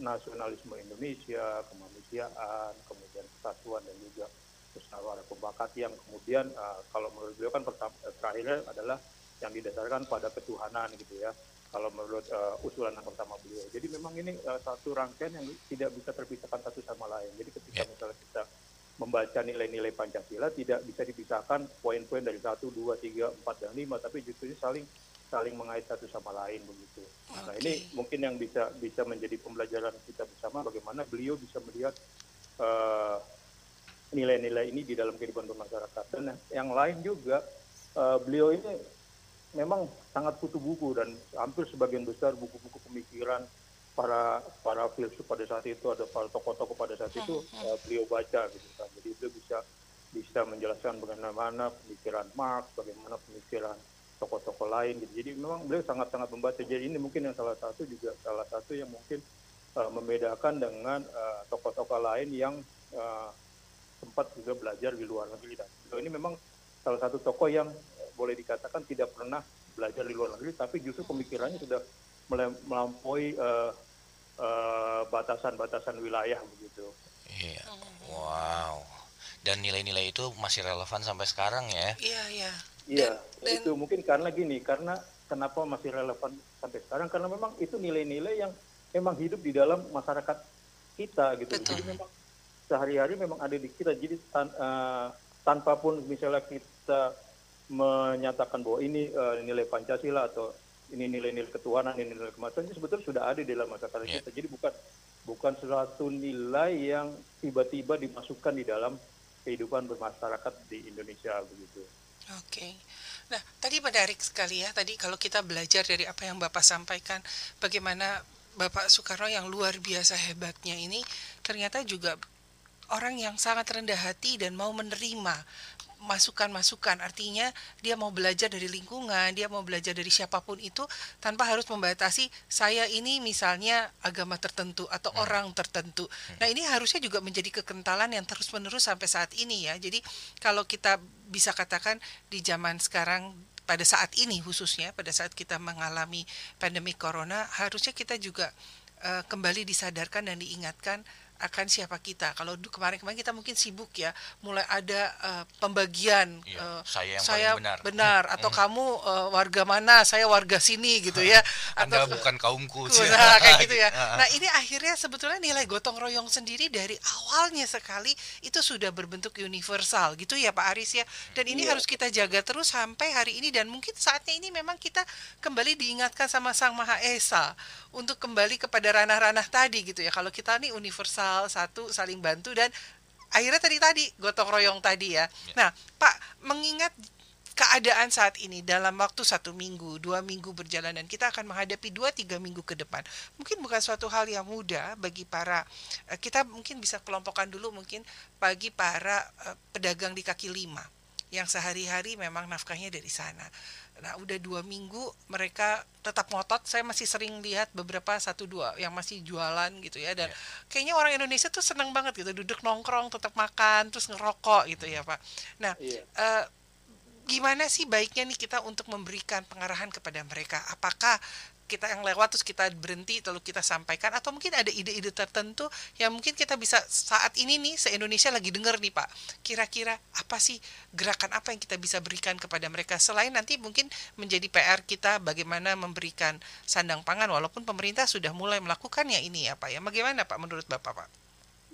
[SPEAKER 5] nasionalisme Indonesia, kemanusiaan, kemudian kesatuan dan juga musyawarah pembakat yang kemudian uh, kalau menurut beliau kan pertama, terakhirnya adalah yang didasarkan pada ketuhanan gitu ya kalau menurut uh, usulan yang pertama beliau. Jadi memang ini uh, satu rangkaian yang tidak bisa terpisahkan satu sama lain. Jadi ketika yeah. misalnya kita membaca nilai-nilai Pancasila tidak bisa dipisahkan poin-poin dari satu, dua, tiga, empat, dan lima, tapi justru saling saling mengait satu sama lain begitu. Okay. Nah ini mungkin yang bisa bisa menjadi pembelajaran kita bersama bagaimana beliau bisa melihat uh, nilai-nilai ini di dalam kehidupan bermasyarakat. Dan yang lain juga uh, beliau ini memang sangat kutu buku dan hampir sebagian besar buku-buku pemikiran para para filsuf pada saat itu ada para tokoh-tokoh pada saat itu uh, beliau baca gitu kan. Jadi beliau bisa bisa menjelaskan bagaimana pemikiran Marx, bagaimana pemikiran tokoh-tokoh lain gitu. Jadi memang beliau sangat-sangat membaca. Jadi ini mungkin yang salah satu juga salah satu yang mungkin uh, membedakan dengan tokoh-tokoh lain yang uh, sempat juga belajar di luar negeri dan ini memang salah satu tokoh yang boleh dikatakan tidak pernah belajar di luar negeri tapi justru pemikirannya sudah melampaui uh, uh, batasan-batasan wilayah begitu.
[SPEAKER 4] Iya. Wow. Dan nilai-nilai itu masih relevan sampai sekarang ya?
[SPEAKER 3] Iya, iya.
[SPEAKER 5] Iya, itu mungkin karena gini, karena kenapa masih relevan sampai sekarang karena memang itu nilai-nilai yang memang hidup di dalam masyarakat kita gitu. Betul. Jadi memang sehari-hari memang ada di kita. Jadi tan, uh, tanpa pun misalnya kita menyatakan bahwa ini uh, nilai Pancasila atau ini nilai-nilai ketuhanan, ini nilai kemanusiaan, sebetulnya sudah ada di dalam masyarakat yeah. kita. Jadi bukan bukan suatu nilai yang tiba-tiba dimasukkan di dalam kehidupan bermasyarakat di Indonesia begitu.
[SPEAKER 3] Oke. Okay. Nah, tadi menarik sekali ya. Tadi kalau kita belajar dari apa yang Bapak sampaikan, bagaimana Bapak Soekarno yang luar biasa hebatnya ini ternyata juga orang yang sangat rendah hati dan mau menerima masukan-masukan artinya dia mau belajar dari lingkungan dia mau belajar dari siapa pun itu tanpa harus membatasi saya ini misalnya agama tertentu atau hmm. orang tertentu hmm. nah ini harusnya juga menjadi kekentalan yang terus menerus sampai saat ini ya jadi kalau kita bisa katakan di zaman sekarang pada saat ini khususnya pada saat kita mengalami pandemi corona harusnya kita juga uh, kembali disadarkan dan diingatkan akan siapa kita. Kalau kemarin-kemarin kita mungkin sibuk ya, mulai ada uh, pembagian
[SPEAKER 4] iya, uh, saya yang
[SPEAKER 3] saya
[SPEAKER 4] benar,
[SPEAKER 3] benar atau mm. kamu uh, warga mana, saya warga sini gitu ya.
[SPEAKER 4] Anda bukan kaumku.
[SPEAKER 3] Nah, kayak gitu ya. Nah, ini akhirnya sebetulnya nilai gotong royong sendiri dari awalnya sekali itu sudah berbentuk universal gitu ya Pak Aris ya. Dan ini yeah. harus kita jaga terus sampai hari ini dan mungkin saatnya ini memang kita kembali diingatkan sama Sang Maha Esa untuk kembali kepada ranah-ranah tadi gitu ya. Kalau kita nih universal satu saling bantu dan akhirnya tadi tadi gotong royong tadi ya. ya. Nah, Pak mengingat keadaan saat ini dalam waktu satu minggu, dua minggu berjalan dan kita akan menghadapi dua tiga minggu ke depan. Mungkin bukan suatu hal yang mudah bagi para eh, kita mungkin bisa kelompokkan dulu mungkin bagi para uh, pedagang di kaki lima yang sehari-hari memang nafkahnya dari sana. Nah, udah dua minggu mereka tetap ngotot. Saya masih sering lihat beberapa satu dua yang masih jualan gitu ya. Dan yeah. kayaknya orang Indonesia tuh seneng banget gitu, duduk nongkrong, tetap makan, terus ngerokok gitu ya Pak. Nah, yeah. Iya. uh, gimana sih baiknya nih kita untuk memberikan pengarahan kepada mereka? Apakah kita yang lewat terus kita berhenti lalu kita sampaikan atau mungkin ada ide-ide tertentu yang mungkin kita bisa saat ini nih se Indonesia lagi dengar nih Pak. Kira-kira apa sih gerakan apa yang kita bisa berikan kepada mereka? Selain nanti mungkin menjadi PR kita bagaimana memberikan sandang pangan walaupun pemerintah sudah mulai melakukannya ini ya Pak ya. Bagaimana Pak menurut Bapak Pak?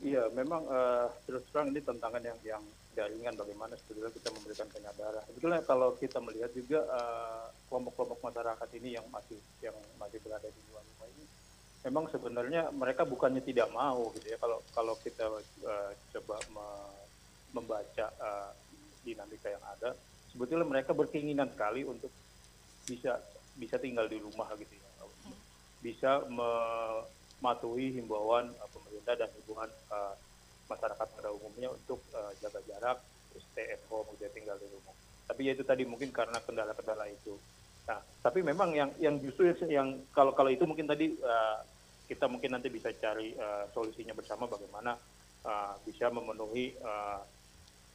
[SPEAKER 5] Iya memang uh, terus terang ini tantangan yang yang jaringan bagaimana sebetulnya kita memberikan penyadaran. Sebetulnya kalau kita melihat juga uh, kelompok-kelompok masyarakat ini yang masih yang masih berada di luar rumah ini, memang sebenarnya mereka bukannya tidak mau gitu ya. Kalau kalau kita uh, coba me, membaca uh, dinamika yang ada, sebetulnya mereka berkeinginan sekali untuk bisa bisa tinggal di rumah gitu ya, bisa mematuhi himbauan uh, pemerintah dan himbauan uh, masyarakat pada umumnya untuk uh, jaga jarak, stay at home, tinggal di rumah. tapi ya itu tadi mungkin karena kendala-kendala itu. Nah, tapi memang yang yang justru yang kalau kalau itu mungkin tadi uh, kita mungkin nanti bisa cari uh, solusinya bersama bagaimana uh, bisa memenuhi uh,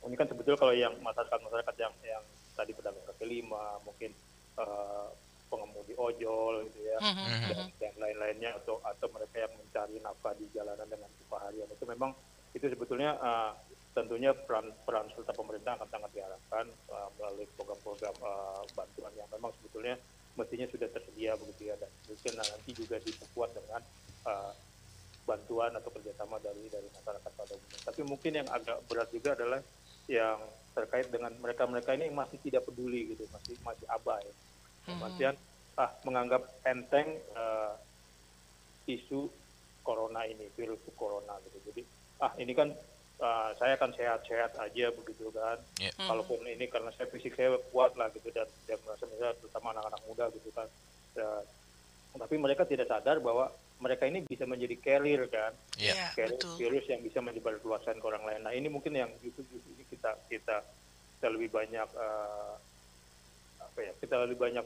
[SPEAKER 5] ini kan sebetulnya kalau yang masyarakat masyarakat yang yang tadi pedagang kaki lima mungkin uh, pengemudi ojol gitu ya
[SPEAKER 3] Mhm,
[SPEAKER 5] dan, dan lain-lainnya atau atau mereka yang mencari nafkah di jalanan dengan upah harian itu memang itu sebetulnya uh, tentunya peran peran serta pemerintah akan sangat diharapkan uh, melalui program-program uh, bantuan yang memang sebetulnya mestinya sudah tersedia begitu ya dan mungkin nanti juga diperkuat dengan uh, bantuan atau kerjasama dari dari masyarakat pada umumnya. Tapi mungkin yang agak berat juga adalah yang terkait dengan mereka-mereka ini yang masih tidak peduli gitu, masih masih abai. Kemudian ah menganggap enteng eh, isu corona ini, virus corona gitu. Jadi ah ini kan ah, saya kan sehat-sehat aja begitu kan.
[SPEAKER 4] Ya.
[SPEAKER 5] Kalaupun ini karena saya fisik saya kuat lah gitu dan dan merasa misalnya terutama anak-anak muda gitu kan. Ya, tapi mereka tidak sadar bahwa mereka ini bisa menjadi carrier kan
[SPEAKER 4] Iya.
[SPEAKER 3] Iya,
[SPEAKER 5] virus,
[SPEAKER 3] betul.
[SPEAKER 5] virus yang bisa menyebarluaskan ke orang lain. Nah ini mungkin yang justru, justru ini kita kita kita lebih banyak eh, apa ya kita lebih banyak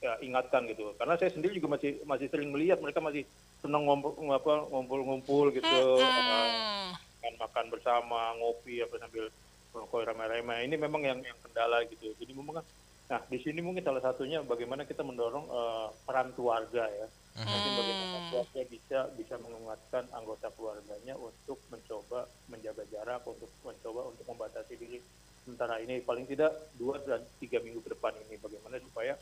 [SPEAKER 5] ya, ingatkan gitu. Karena saya sendiri juga masih masih sering melihat mereka masih senang ngumpul apa ngumpul-ngumpul gitu,
[SPEAKER 3] Hmm.
[SPEAKER 5] makan makan bersama, ngopi apa sambil merokok ramai-ramai. Ini memang yang yang kendala gitu. Jadi memang nah di sini mungkin salah satunya bagaimana kita mendorong eh, peran keluarga ya mungkin bagaimana keluarga bisa bisa menguatkan anggota keluarganya untuk mencoba menjaga jarak untuk mencoba untuk membatasi diri sementara ini paling tidak dua dan tiga minggu ke depan ini bagaimana supaya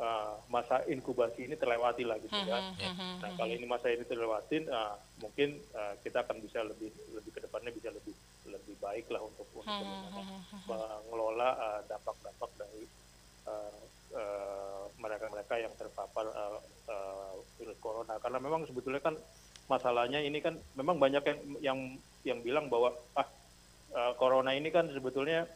[SPEAKER 5] uh, masa inkubasi ini terlewati lah gitu kan
[SPEAKER 3] Mhm,
[SPEAKER 5] nah kalau ini masa ini terlewatin uh, mungkin uh, kita akan bisa lebih lebih ke depannya bisa lebih lebih baik lah untuk untuk mengelola uh, dampak-dampak dari uh, uh, mereka-mereka yang terpapar uh, uh, virus corona. Karena memang sebetulnya kan masalahnya ini kan memang banyak yang yang yang bilang bahwa ah uh, corona ini kan sebetulnya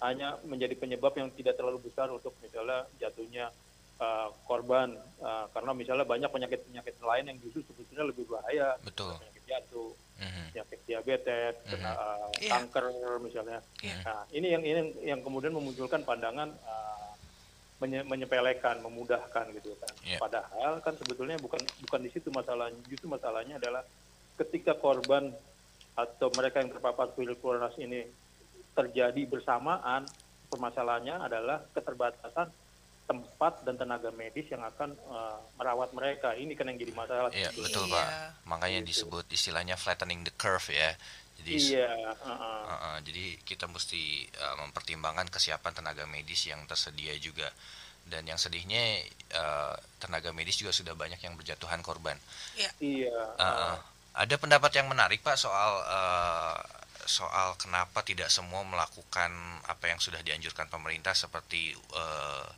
[SPEAKER 5] hanya menjadi penyebab yang tidak terlalu besar untuk misalnya jatuhnya uh, korban uh, karena misalnya banyak penyakit-penyakit lain yang justru sebetulnya lebih bahaya
[SPEAKER 4] Betul.
[SPEAKER 5] penyakit jantung
[SPEAKER 4] Mhm.
[SPEAKER 5] penyakit diabetes, kena uh,
[SPEAKER 3] Iya.
[SPEAKER 5] kanker misalnya.
[SPEAKER 3] Iya.
[SPEAKER 5] Nah, ini yang ini yang kemudian memunculkan pandangan uh, menye- menyepelekan, memudahkan gitu kan.
[SPEAKER 4] Iya.
[SPEAKER 5] Padahal kan sebetulnya bukan bukan di situ masalahnya. Justru masalahnya adalah ketika korban atau mereka yang terpapar virus corona ini terjadi bersamaan, permasalahannya adalah keterbatasan tempat dan tenaga medis yang akan uh, merawat mereka. Ini kan yang jadi masalah.
[SPEAKER 4] Iya,
[SPEAKER 5] sebetulnya.
[SPEAKER 4] betul
[SPEAKER 3] Iya.
[SPEAKER 4] Pak. Makanya disebut istilahnya flattening the curve ya. Jadi
[SPEAKER 5] Iya, uh-uh.
[SPEAKER 4] Uh, uh, jadi kita mesti uh, mempertimbangkan kesiapan tenaga medis yang tersedia juga dan yang sedihnya uh, tenaga medis juga sudah banyak yang berjatuhan korban.
[SPEAKER 5] iya.
[SPEAKER 4] Uh, uh, ada pendapat yang menarik Pak soal uh, soal kenapa tidak semua melakukan apa yang sudah dianjurkan pemerintah seperti uh,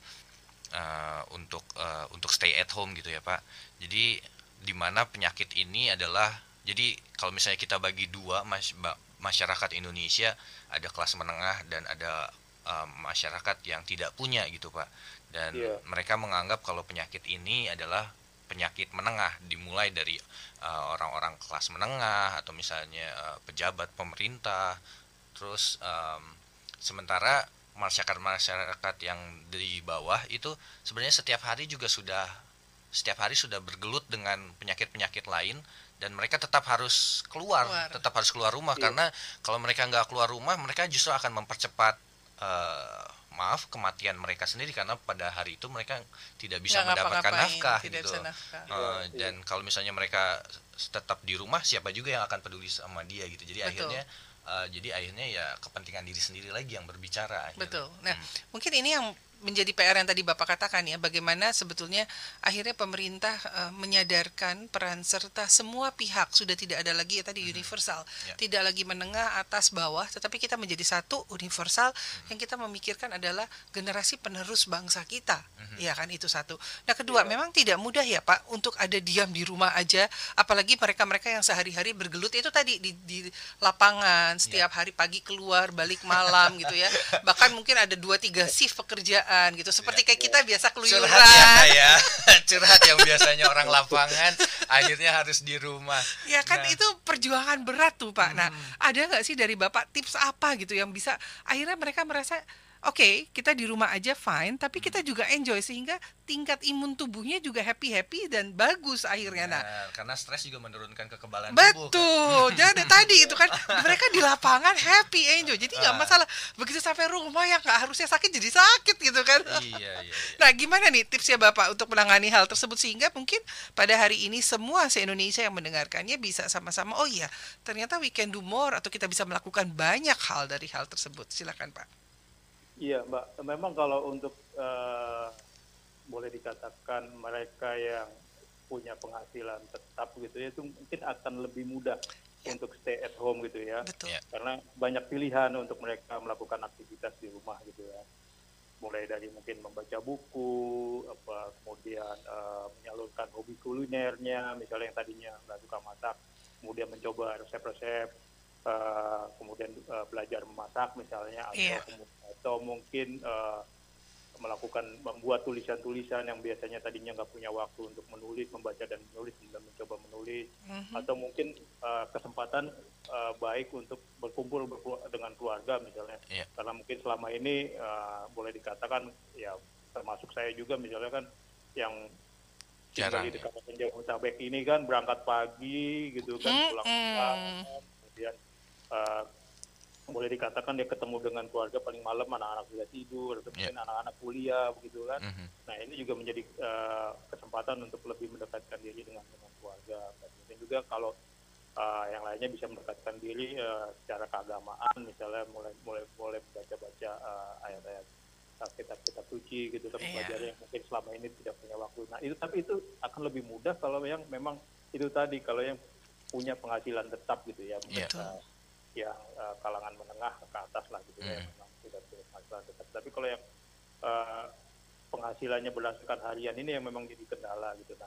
[SPEAKER 4] uh, untuk uh, untuk stay at home gitu ya Pak. Jadi di mana penyakit ini adalah jadi kalau misalnya kita bagi dua mas, masyarakat Indonesia ada kelas menengah dan ada uh, masyarakat yang tidak punya gitu Pak. Dan
[SPEAKER 5] Iya.
[SPEAKER 4] mereka menganggap kalau penyakit ini adalah penyakit menengah dimulai dari uh, orang-orang kelas menengah atau misalnya uh, pejabat pemerintah terus um, sementara masyarakat-masyarakat yang di bawah itu sebenarnya setiap hari juga sudah setiap hari sudah bergelut dengan penyakit-penyakit lain dan mereka tetap harus keluar,
[SPEAKER 3] Keluar.
[SPEAKER 4] tetap harus keluar rumah
[SPEAKER 5] Iya.
[SPEAKER 4] karena kalau mereka nggak keluar rumah mereka justru akan mempercepat eh, maaf kematian mereka sendiri karena pada hari itu mereka tidak bisa
[SPEAKER 3] Nggak
[SPEAKER 4] mendapatkan nafkah
[SPEAKER 3] tidak
[SPEAKER 4] gitu.
[SPEAKER 3] bisa nafkah.
[SPEAKER 5] Iya,
[SPEAKER 4] dan kalau misalnya mereka tetap di rumah siapa juga yang akan peduli sama dia gitu jadi
[SPEAKER 3] Betul.
[SPEAKER 4] akhirnya eh, jadi akhirnya ya kepentingan diri sendiri lagi yang berbicara akhirnya.
[SPEAKER 3] Betul. Nah,
[SPEAKER 4] Hmm.
[SPEAKER 3] mungkin ini yang menjadi PR yang tadi Bapak katakan ya, bagaimana sebetulnya akhirnya pemerintah eh, menyadarkan peran serta semua pihak sudah tidak ada lagi ya tadi universal,
[SPEAKER 4] Ya.
[SPEAKER 3] tidak lagi menengah atas bawah, tetapi kita menjadi satu universal yang kita memikirkan adalah generasi penerus bangsa kita, ya kan? Itu satu. Nah kedua, memang tidak mudah ya Pak untuk ada diam di rumah aja, apalagi mereka-mereka yang sehari-hari bergelut. Itu tadi di, di lapangan setiap hari pagi keluar balik malam gitu ya, bahkan mungkin ada dua tiga shift pekerjaan gitu, seperti kayak kita biasa keluyuran.
[SPEAKER 4] curhat ya kayak curhat yang biasanya orang lapangan akhirnya harus di rumah
[SPEAKER 3] Ya kan
[SPEAKER 4] Nah, Hmm.
[SPEAKER 3] itu perjuangan berat tuh Pak. Nah, ada nggak sih dari Bapak tips apa gitu yang bisa akhirnya mereka merasa oke kita di rumah aja fine, tapi kita juga enjoy sehingga tingkat imun tubuhnya juga happy happy dan bagus akhirnya. Nah,
[SPEAKER 4] Benar, karena stres juga menurunkan kekebalan tubuh. kan.
[SPEAKER 3] Betul. Jadi tadi itu kan mereka di lapangan happy enjoy. Jadi nggak
[SPEAKER 4] Ah.
[SPEAKER 3] masalah. Begitu sampai rumah yang nggak harusnya sakit jadi sakit gitu kan.
[SPEAKER 4] Iya, iya, iya.
[SPEAKER 3] Nah, gimana nih tipsnya Bapak untuk menangani hal tersebut sehingga mungkin pada hari ini semua se-Indonesia yang mendengarkannya bisa sama-sama oh iya, ternyata we can do more atau kita bisa melakukan banyak hal dari hal tersebut. Silakan, Pak.
[SPEAKER 5] Iya, Mbak. Memang kalau untuk eh, boleh dikatakan mereka yang punya penghasilan tetap gitu ya, itu mungkin akan lebih mudah untuk stay at home gitu ya.
[SPEAKER 3] Betul.
[SPEAKER 4] Ya.
[SPEAKER 5] Karena banyak pilihan untuk mereka melakukan aktivitas di rumah gitu ya. Mulai dari mungkin membaca buku, apa kemudian eh, menyalurkan hobi kulinernya, misalnya yang tadinya nggak suka masak, kemudian mencoba resep-resep, eh, kemudian eh, belajar memasak misalnya, atau,
[SPEAKER 3] Iya.
[SPEAKER 5] atau mungkin eh, melakukan membuat tulisan-tulisan yang biasanya tadinya nggak punya waktu untuk menulis, membaca dan menulis, kemudian mencoba menulis,
[SPEAKER 3] Mhm.
[SPEAKER 5] atau mungkin uh, kesempatan uh, baik untuk berkumpul berku- dengan keluarga misalnya
[SPEAKER 4] Iya.
[SPEAKER 5] karena mungkin selama ini uh, boleh dikatakan ya termasuk saya juga misalnya kan yang
[SPEAKER 4] Jarang,
[SPEAKER 5] di
[SPEAKER 4] ya.
[SPEAKER 5] Kabupaten Jabodetabek ini kan berangkat pagi gitu kan pulang
[SPEAKER 3] Mm-mm.
[SPEAKER 5] malam kemudian uh, boleh dikatakan dia ketemu dengan keluarga paling malam anak-anak sudah tidur atau
[SPEAKER 4] Iya.
[SPEAKER 5] mungkin anak-anak kuliah begitu kan
[SPEAKER 4] Mhm.
[SPEAKER 5] Nah ini juga menjadi eh, kesempatan untuk lebih mendekatkan diri dengan dengan keluarga. Dan juga kalau eh, yang lainnya bisa mendekatkan diri eh, secara keagamaan, misalnya mulai mulai mulai baca-baca eh, ayat-ayat kitab-kitab suci gitu, tapi
[SPEAKER 3] Iya.
[SPEAKER 5] belajar yang mungkin selama ini tidak punya waktu. Nah itu tapi itu akan lebih mudah kalau yang memang itu tadi kalau yang punya penghasilan tetap gitu ya,
[SPEAKER 4] Iya.
[SPEAKER 5] mereka yang eh, kalangan menengah ke atas lah gitu ya,
[SPEAKER 4] Mm.
[SPEAKER 5] memang tidak punya penghasilan tetap. Tapi kalau yang eh, penghasilannya berdasarkan harian ini yang memang jadi kendala gitu nah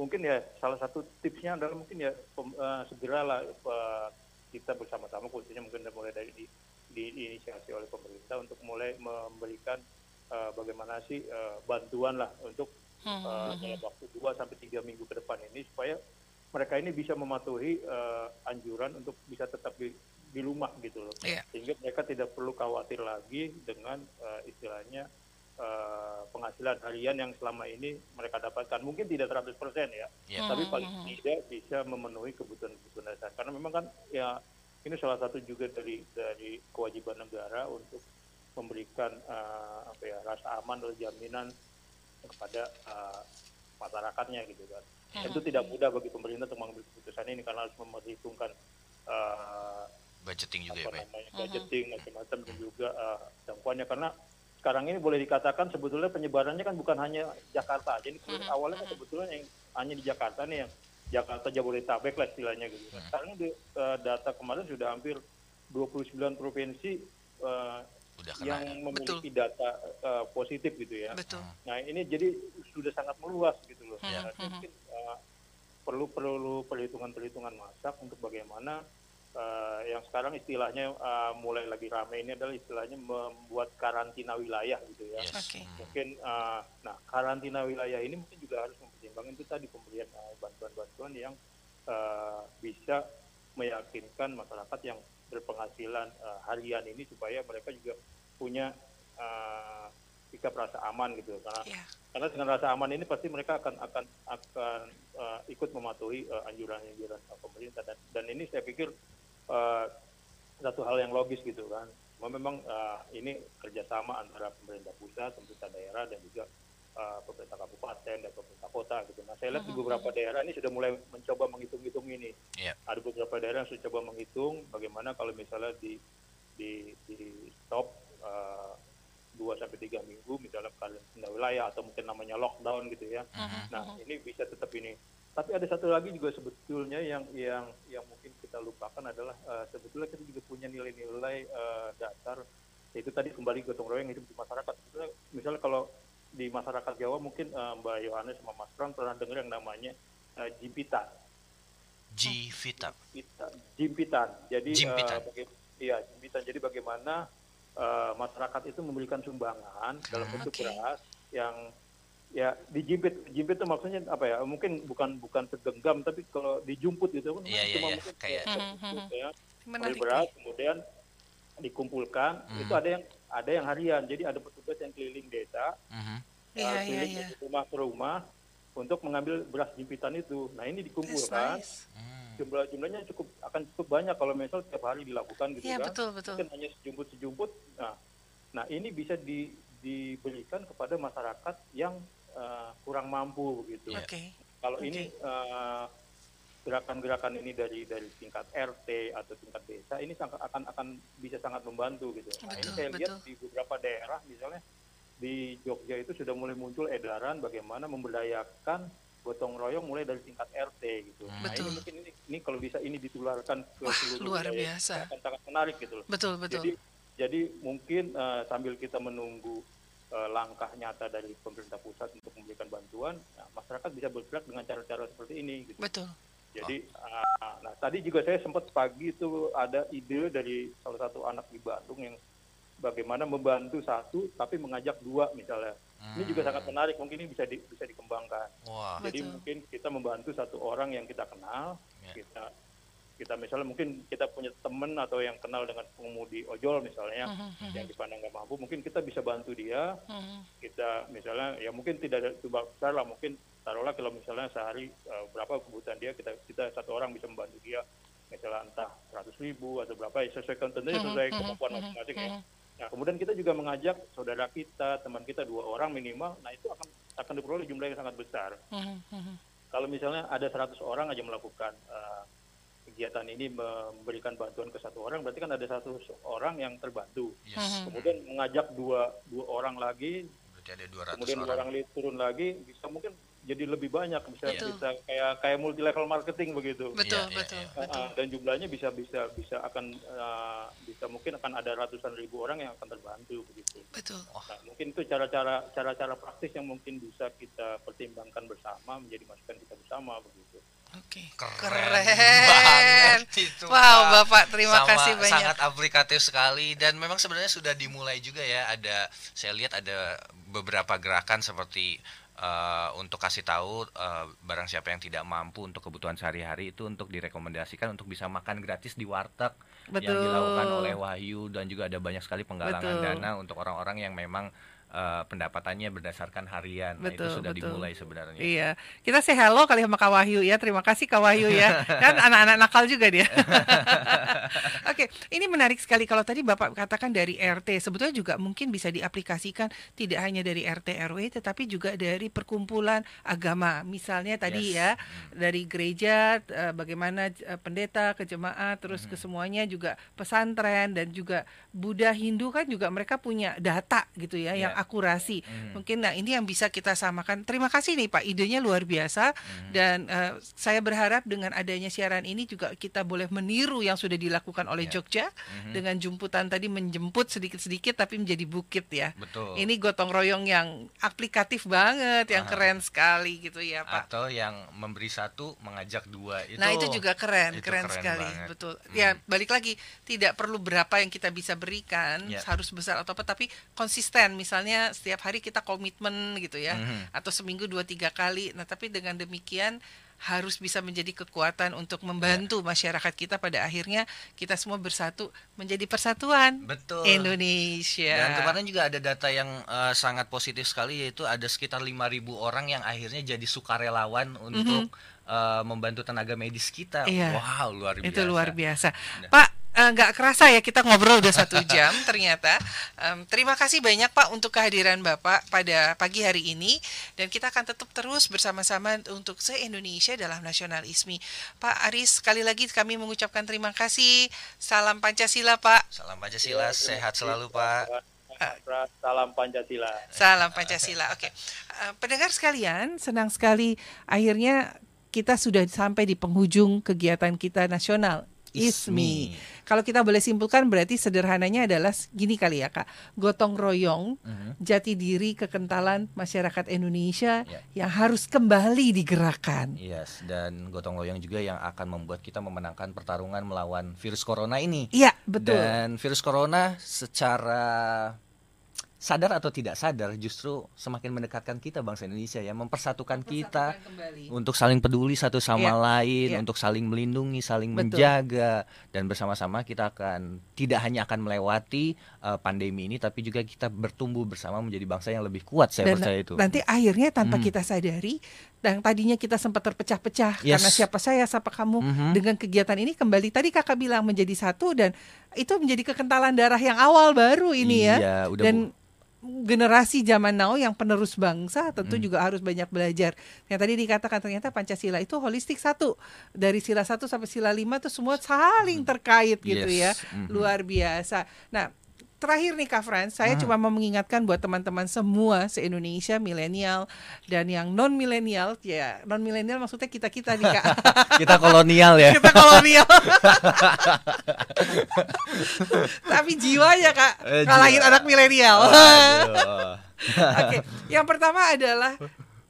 [SPEAKER 5] mungkin ya salah satu tipsnya adalah mungkin ya pem- eh, segeralah eh, kita bersama-sama khususnya mungkin mulai dari di, di- diinisiasi oleh pemerintah untuk mulai memberikan eh, bagaimana sih eh, bantuan lah untuk eh, dalam waktu 2 sampai tiga minggu ke depan ini supaya mereka ini bisa mematuhi eh, anjuran untuk bisa tetap di, di rumah gitu loh.
[SPEAKER 3] Iya.
[SPEAKER 5] sehingga mereka tidak perlu khawatir lagi dengan eh, istilahnya eh, penghasilan harian yang selama ini mereka dapatkan. Mungkin tidak 100% ya
[SPEAKER 4] Ya.
[SPEAKER 5] tapi paling tidak bisa memenuhi kebutuhan-kebutuhan dasar. Karena memang kan ya ini salah satu juga dari dari kewajiban negara untuk memberikan eh, apa ya rasa aman atau jaminan kepada eh, masyarakatnya gitu kan. Tentu tidak mudah bagi pemerintah untuk mengambil keputusan ini karena harus memperhitungkan eh,
[SPEAKER 4] Budgeting juga ya,
[SPEAKER 5] apa
[SPEAKER 4] ya?
[SPEAKER 5] namanya budgeting macam-macam dan juga eh, jangkauannya karena sekarang ini boleh dikatakan sebetulnya penyebarannya kan bukan hanya Jakarta jadi awalnya kan sebetulnya yang hanya di Jakarta nih yang Jakarta Jabodetabek lah istilahnya gitu kan. Sekarang di, eh, data kemarin sudah hampir 29 provinsi eh,
[SPEAKER 4] Udah kena
[SPEAKER 5] yang
[SPEAKER 4] ya.
[SPEAKER 5] memiliki data eh, positif gitu ya.
[SPEAKER 3] Betul.
[SPEAKER 5] Nah ini jadi sudah sangat meluas gitu loh.
[SPEAKER 4] Ya.
[SPEAKER 5] Nah, mungkin eh, perlu perlu perhitungan-perhitungan masak untuk bagaimana eh, yang sekarang istilahnya eh, mulai lagi ramai ini adalah istilahnya membuat karantina wilayah gitu ya.
[SPEAKER 4] Yes. Mhm.
[SPEAKER 5] Mungkin eh, nah karantina wilayah ini mungkin juga harus mempertimbangkan itu tadi pemberian bantuan-bantuan yang eh, bisa meyakinkan masyarakat yang berpenghasilan eh, harian ini supaya mereka juga punya eh, sikap rasa aman gitu karena
[SPEAKER 3] Iya.
[SPEAKER 5] karena dengan rasa aman ini pasti mereka akan akan akan eh, ikut mematuhi anjuran-anjuran eh, pemerintah dan dan ini saya pikir satu hal yang logis gitu kan memang eh, ini kerjasama antara pemerintah pusat pemerintah daerah dan juga eh, pemerintah kabupaten dan pemerintah kota gitu nah saya lihat di beberapa daerah ini sudah mulai mencoba menghitung-hitung ini
[SPEAKER 4] Iya.
[SPEAKER 5] ada beberapa daerah yang sudah coba menghitung bagaimana kalau misalnya di di di stop eh, dua sampai tiga minggu misalnya karantina wilayah atau mungkin namanya lockdown gitu ya. Nah ini bisa tetap ini. Tapi ada satu lagi juga sebetulnya yang yang yang mungkin kita lupakan adalah eh, sebetulnya kita juga punya nilai-nilai eh, dasar yaitu tadi kembali gotong royong hidup di masyarakat. Sebetulnya, misalnya kalau di masyarakat Jawa mungkin eh, Mbak Yohanes sama Mas Pram pernah dengar yang namanya eh, jimpitan. Jimpitan. Jimpitan. Jadi
[SPEAKER 4] Jimpitan.
[SPEAKER 5] eh, baga- iya, jimpitan. Jadi bagaimana eh, masyarakat itu memberikan sumbangan dalam bentuk
[SPEAKER 3] Oke.
[SPEAKER 5] beras yang ya dijimpit jimpit itu maksudnya apa ya mungkin bukan bukan segenggam tapi kalau dijumput gitu kan
[SPEAKER 4] Iya, iya,
[SPEAKER 5] cuma
[SPEAKER 4] iya.
[SPEAKER 5] mungkin
[SPEAKER 4] Kayak-
[SPEAKER 5] sejumput ya, ambil
[SPEAKER 3] Menarik.
[SPEAKER 5] beras kemudian dikumpulkan
[SPEAKER 4] Hmm.
[SPEAKER 5] itu ada yang ada yang harian. Jadi ada petugas yang keliling desa,
[SPEAKER 4] Mhm.
[SPEAKER 5] eh,
[SPEAKER 3] Iya, iya,
[SPEAKER 5] keliling
[SPEAKER 3] iya.
[SPEAKER 5] dari rumah ke rumah untuk mengambil beras jimpitan itu. Nah ini
[SPEAKER 3] That's
[SPEAKER 5] dikumpulkan,
[SPEAKER 3] nice.
[SPEAKER 5] jumlah jumlahnya cukup akan cukup banyak kalau misal tiap hari dilakukan gitu
[SPEAKER 3] Iya,
[SPEAKER 5] kan.
[SPEAKER 3] betul, betul.
[SPEAKER 5] Mungkin hanya sejumput-sejumput. Nah, nah ini bisa di, diberikan kepada masyarakat yang eh, kurang mampu begitu.
[SPEAKER 3] Oke.
[SPEAKER 5] Kalau
[SPEAKER 3] Oke.
[SPEAKER 5] ini eh, gerakan-gerakan ini dari dari tingkat RT atau tingkat desa ini sangat akan akan bisa sangat membantu gitu. Nah, ini
[SPEAKER 3] Betul,
[SPEAKER 5] saya lihat
[SPEAKER 3] betul.
[SPEAKER 5] di beberapa daerah misalnya di Jogja itu sudah mulai muncul edaran bagaimana memberdayakan gotong royong mulai dari tingkat RT gitu. Nah,
[SPEAKER 3] Betul.
[SPEAKER 5] ini mungkin ini, ini kalau bisa ini ditularkan ke
[SPEAKER 3] Wah,
[SPEAKER 5] seluruh
[SPEAKER 3] luar biasa.
[SPEAKER 5] akan sangat menarik gitu loh.
[SPEAKER 3] Betul, betul.
[SPEAKER 5] Jadi jadi mungkin eh, sambil kita menunggu langkah nyata dari pemerintah pusat untuk memberikan bantuan, nah, masyarakat bisa bergerak dengan cara-cara seperti ini. Gitu.
[SPEAKER 3] Betul.
[SPEAKER 5] Jadi, ah, nah tadi juga saya sempat pagi itu ada ide dari salah satu anak di Bandung yang bagaimana membantu satu tapi mengajak dua misalnya. Ini juga sangat menarik, mungkin ini bisa di- bisa dikembangkan.
[SPEAKER 4] Wah.
[SPEAKER 5] Jadi
[SPEAKER 3] Betul.
[SPEAKER 5] mungkin kita membantu satu orang yang kita kenal,
[SPEAKER 4] Ya.
[SPEAKER 5] kita kita misalnya mungkin kita punya teman atau yang kenal dengan pengemudi ojol misalnya
[SPEAKER 3] Mhm,
[SPEAKER 5] yang dipandang nggak mampu, mungkin kita bisa bantu dia.
[SPEAKER 3] mhm.
[SPEAKER 5] Kita misalnya ya mungkin tidak jumlah besar lah, mungkin taruhlah kalau misalnya sehari eh, berapa kebutuhan dia, kita kita satu orang bisa membantu dia misalnya entah 100 ribu atau berapa ya sesuai tentunya sesuai kemampuan masing-masing ya. Nah kemudian kita juga mengajak saudara kita, teman kita dua orang minimal, nah itu akan akan diperoleh jumlah yang sangat besar kalau misalnya ada 100 orang aja melakukan eh, kegiatan ini memberikan bantuan ke satu orang, berarti kan ada satu orang yang terbantu.
[SPEAKER 4] Yes.
[SPEAKER 3] Mhm.
[SPEAKER 5] Kemudian mengajak dua dua orang lagi,
[SPEAKER 4] Berarti ada 200
[SPEAKER 5] kemudian dua
[SPEAKER 4] orang.
[SPEAKER 5] orang turun lagi, bisa mungkin jadi lebih banyak, bisa
[SPEAKER 3] Betul.
[SPEAKER 5] bisa kayak kayak multi level marketing begitu.
[SPEAKER 3] Betul,
[SPEAKER 4] Iya, iya,
[SPEAKER 3] betul.
[SPEAKER 5] Uh,
[SPEAKER 3] betul.
[SPEAKER 5] dan jumlahnya bisa bisa bisa akan uh, bisa mungkin akan ada ratusan ribu orang yang akan terbantu begitu.
[SPEAKER 3] Betul.
[SPEAKER 5] Nah, mungkin itu cara-cara cara-cara praktis yang mungkin bisa kita pertimbangkan bersama menjadi masukan kita bersama begitu.
[SPEAKER 3] Oke.
[SPEAKER 4] Keren,
[SPEAKER 3] Keren.
[SPEAKER 4] banget itu,
[SPEAKER 3] Wow,
[SPEAKER 4] Pak.
[SPEAKER 3] Bapak, terima
[SPEAKER 4] Sama-
[SPEAKER 3] kasih banyak.
[SPEAKER 4] Sangat aplikatif sekali dan memang sebenarnya sudah dimulai juga ya. Ada saya lihat ada beberapa gerakan seperti eh, untuk kasih tahu eh, barang siapa yang tidak mampu untuk kebutuhan sehari-hari itu untuk direkomendasikan untuk bisa makan gratis di warteg yang
[SPEAKER 3] Betul.
[SPEAKER 4] dilakukan oleh Wahyu dan juga ada banyak sekali penggalangan
[SPEAKER 3] Betul.
[SPEAKER 4] dana untuk orang-orang yang memang eh, pendapatannya berdasarkan harian. Nah, itu
[SPEAKER 3] Betul,
[SPEAKER 4] sudah
[SPEAKER 3] betul.
[SPEAKER 4] dimulai sebenarnya.
[SPEAKER 3] Iya, kita say hello kali sama Kak Wahyu ya. Terima kasih Kak Wahyu ya. Kan anak-anak nakal juga dia. Oke, ini menarik sekali kalau tadi Bapak katakan dari RT. Sebetulnya juga mungkin bisa diaplikasikan tidak hanya dari RT RW tetapi juga dari perkumpulan agama. Misalnya tadi
[SPEAKER 4] Yes.
[SPEAKER 3] ya dari gereja eh, bagaimana eh, pendeta ke jemaat terus
[SPEAKER 4] Hmm.
[SPEAKER 3] ke semuanya juga pesantren dan juga Buddha Hindu kan juga mereka punya data gitu ya yang
[SPEAKER 4] Ya.
[SPEAKER 3] Akurasi.
[SPEAKER 4] Hmm.
[SPEAKER 3] Mungkin nah ini yang bisa kita samakan. Terima kasih nih Pak, idenya luar biasa
[SPEAKER 4] Hmm.
[SPEAKER 3] dan eh, saya berharap dengan adanya siaran ini juga kita boleh meniru yang sudah dilakukan oleh
[SPEAKER 4] Ya.
[SPEAKER 3] Jogja
[SPEAKER 4] Mhm.
[SPEAKER 3] dengan jemputan tadi menjemput sedikit-sedikit tapi menjadi bukit ya.
[SPEAKER 4] Betul.
[SPEAKER 3] Ini gotong royong yang aplikatif banget, yang
[SPEAKER 4] Ah.
[SPEAKER 3] keren sekali gitu ya Pak.
[SPEAKER 4] atau yang memberi satu mengajak dua itu
[SPEAKER 3] nah itu juga keren,
[SPEAKER 4] itu
[SPEAKER 3] keren,
[SPEAKER 4] keren
[SPEAKER 3] sekali,
[SPEAKER 4] banget.
[SPEAKER 3] betul.
[SPEAKER 4] Hmm.
[SPEAKER 3] Ya balik lagi tidak perlu berapa yang kita bisa berikan,
[SPEAKER 4] Ya.
[SPEAKER 3] harus besar atau apa, tapi konsisten. Misalnya setiap hari kita komitmen gitu ya,
[SPEAKER 4] Mhm.
[SPEAKER 3] atau seminggu dua tiga kali. Nah tapi dengan demikian harus bisa menjadi kekuatan untuk membantu masyarakat kita pada akhirnya kita semua bersatu menjadi persatuan
[SPEAKER 4] betul
[SPEAKER 3] Indonesia.
[SPEAKER 4] dan kemarin juga ada data yang eh, sangat positif sekali yaitu ada sekitar 5.000 orang yang akhirnya jadi sukarelawan untuk eh, membantu tenaga medis kita
[SPEAKER 3] Mhm. Iya.
[SPEAKER 4] wow luar biasa
[SPEAKER 3] Itu luar biasa.
[SPEAKER 4] Nah.
[SPEAKER 3] Pak, eh, nggak kerasa ya kita ngobrol udah satu jam ternyata. Em, terima kasih banyak Pak untuk kehadiran Bapak pada pagi hari ini dan kita akan tetap terus bersama-sama untuk se-Indonesia dalam nasionalisme. Pak Aris, sekali lagi kami mengucapkan terima kasih. Salam Pancasila Pak.
[SPEAKER 4] salam Pancasila sehat selalu Pak
[SPEAKER 5] Salam Pancasila.
[SPEAKER 3] Salam Pancasila. Oke. Eh, pendengar sekalian, senang sekali akhirnya kita sudah sampai di penghujung kegiatan kita nasional ISMI. Kalau kita boleh simpulkan berarti sederhananya adalah gini kali ya Kak. Gotong royong,
[SPEAKER 4] Mhm.
[SPEAKER 3] jati diri kekentalan masyarakat Indonesia
[SPEAKER 4] Ya.
[SPEAKER 3] yang harus kembali digerakkan.
[SPEAKER 4] Yes, dan gotong royong juga yang akan membuat kita memenangkan pertarungan melawan virus corona ini.
[SPEAKER 3] Iya, betul.
[SPEAKER 4] Dan virus corona secara sadar atau tidak sadar justru semakin mendekatkan kita bangsa Indonesia ya, mempersatukan kita
[SPEAKER 3] kembali.
[SPEAKER 4] untuk saling peduli satu sama
[SPEAKER 3] Iya,
[SPEAKER 4] lain,
[SPEAKER 3] iya.
[SPEAKER 4] untuk saling melindungi, saling
[SPEAKER 3] Betul.
[SPEAKER 4] menjaga dan bersama-sama kita akan tidak hanya akan melewati uh, pandemi ini tapi juga kita bertumbuh bersama menjadi bangsa yang lebih kuat saya
[SPEAKER 3] Dan
[SPEAKER 4] percaya itu.
[SPEAKER 3] nanti akhirnya tanpa
[SPEAKER 4] Hmm.
[SPEAKER 3] kita sadari dan tadinya kita sempat terpecah-pecah
[SPEAKER 4] Yes.
[SPEAKER 3] karena siapa saya siapa kamu
[SPEAKER 4] Mhm.
[SPEAKER 3] dengan kegiatan ini kembali tadi kakak bilang menjadi satu dan itu menjadi kekentalan darah yang awal baru ini ya
[SPEAKER 4] Iya, udah
[SPEAKER 3] dan
[SPEAKER 4] Bu.
[SPEAKER 3] Generasi zaman now yang penerus bangsa tentu
[SPEAKER 4] Hmm.
[SPEAKER 3] juga harus banyak belajar. Yang tadi dikatakan ternyata Pancasila itu holistik satu dari sila satu sampai sila lima itu semua saling terkait gitu ya,
[SPEAKER 4] Yes. Mhm.
[SPEAKER 3] luar biasa. Nah terakhir nih Kak Frans, saya
[SPEAKER 4] Hmm.
[SPEAKER 3] cuma mau mengingatkan buat teman-teman semua se-Indonesia milenial dan yang non milenial ya non milenial maksudnya kita kita nih Kak.
[SPEAKER 4] kita kolonial ya.
[SPEAKER 3] kita kolonial. Tapi jiwanya Kak
[SPEAKER 4] Eh,
[SPEAKER 3] kalahin
[SPEAKER 4] jiwa.
[SPEAKER 3] anak milenial. Oke, yang pertama adalah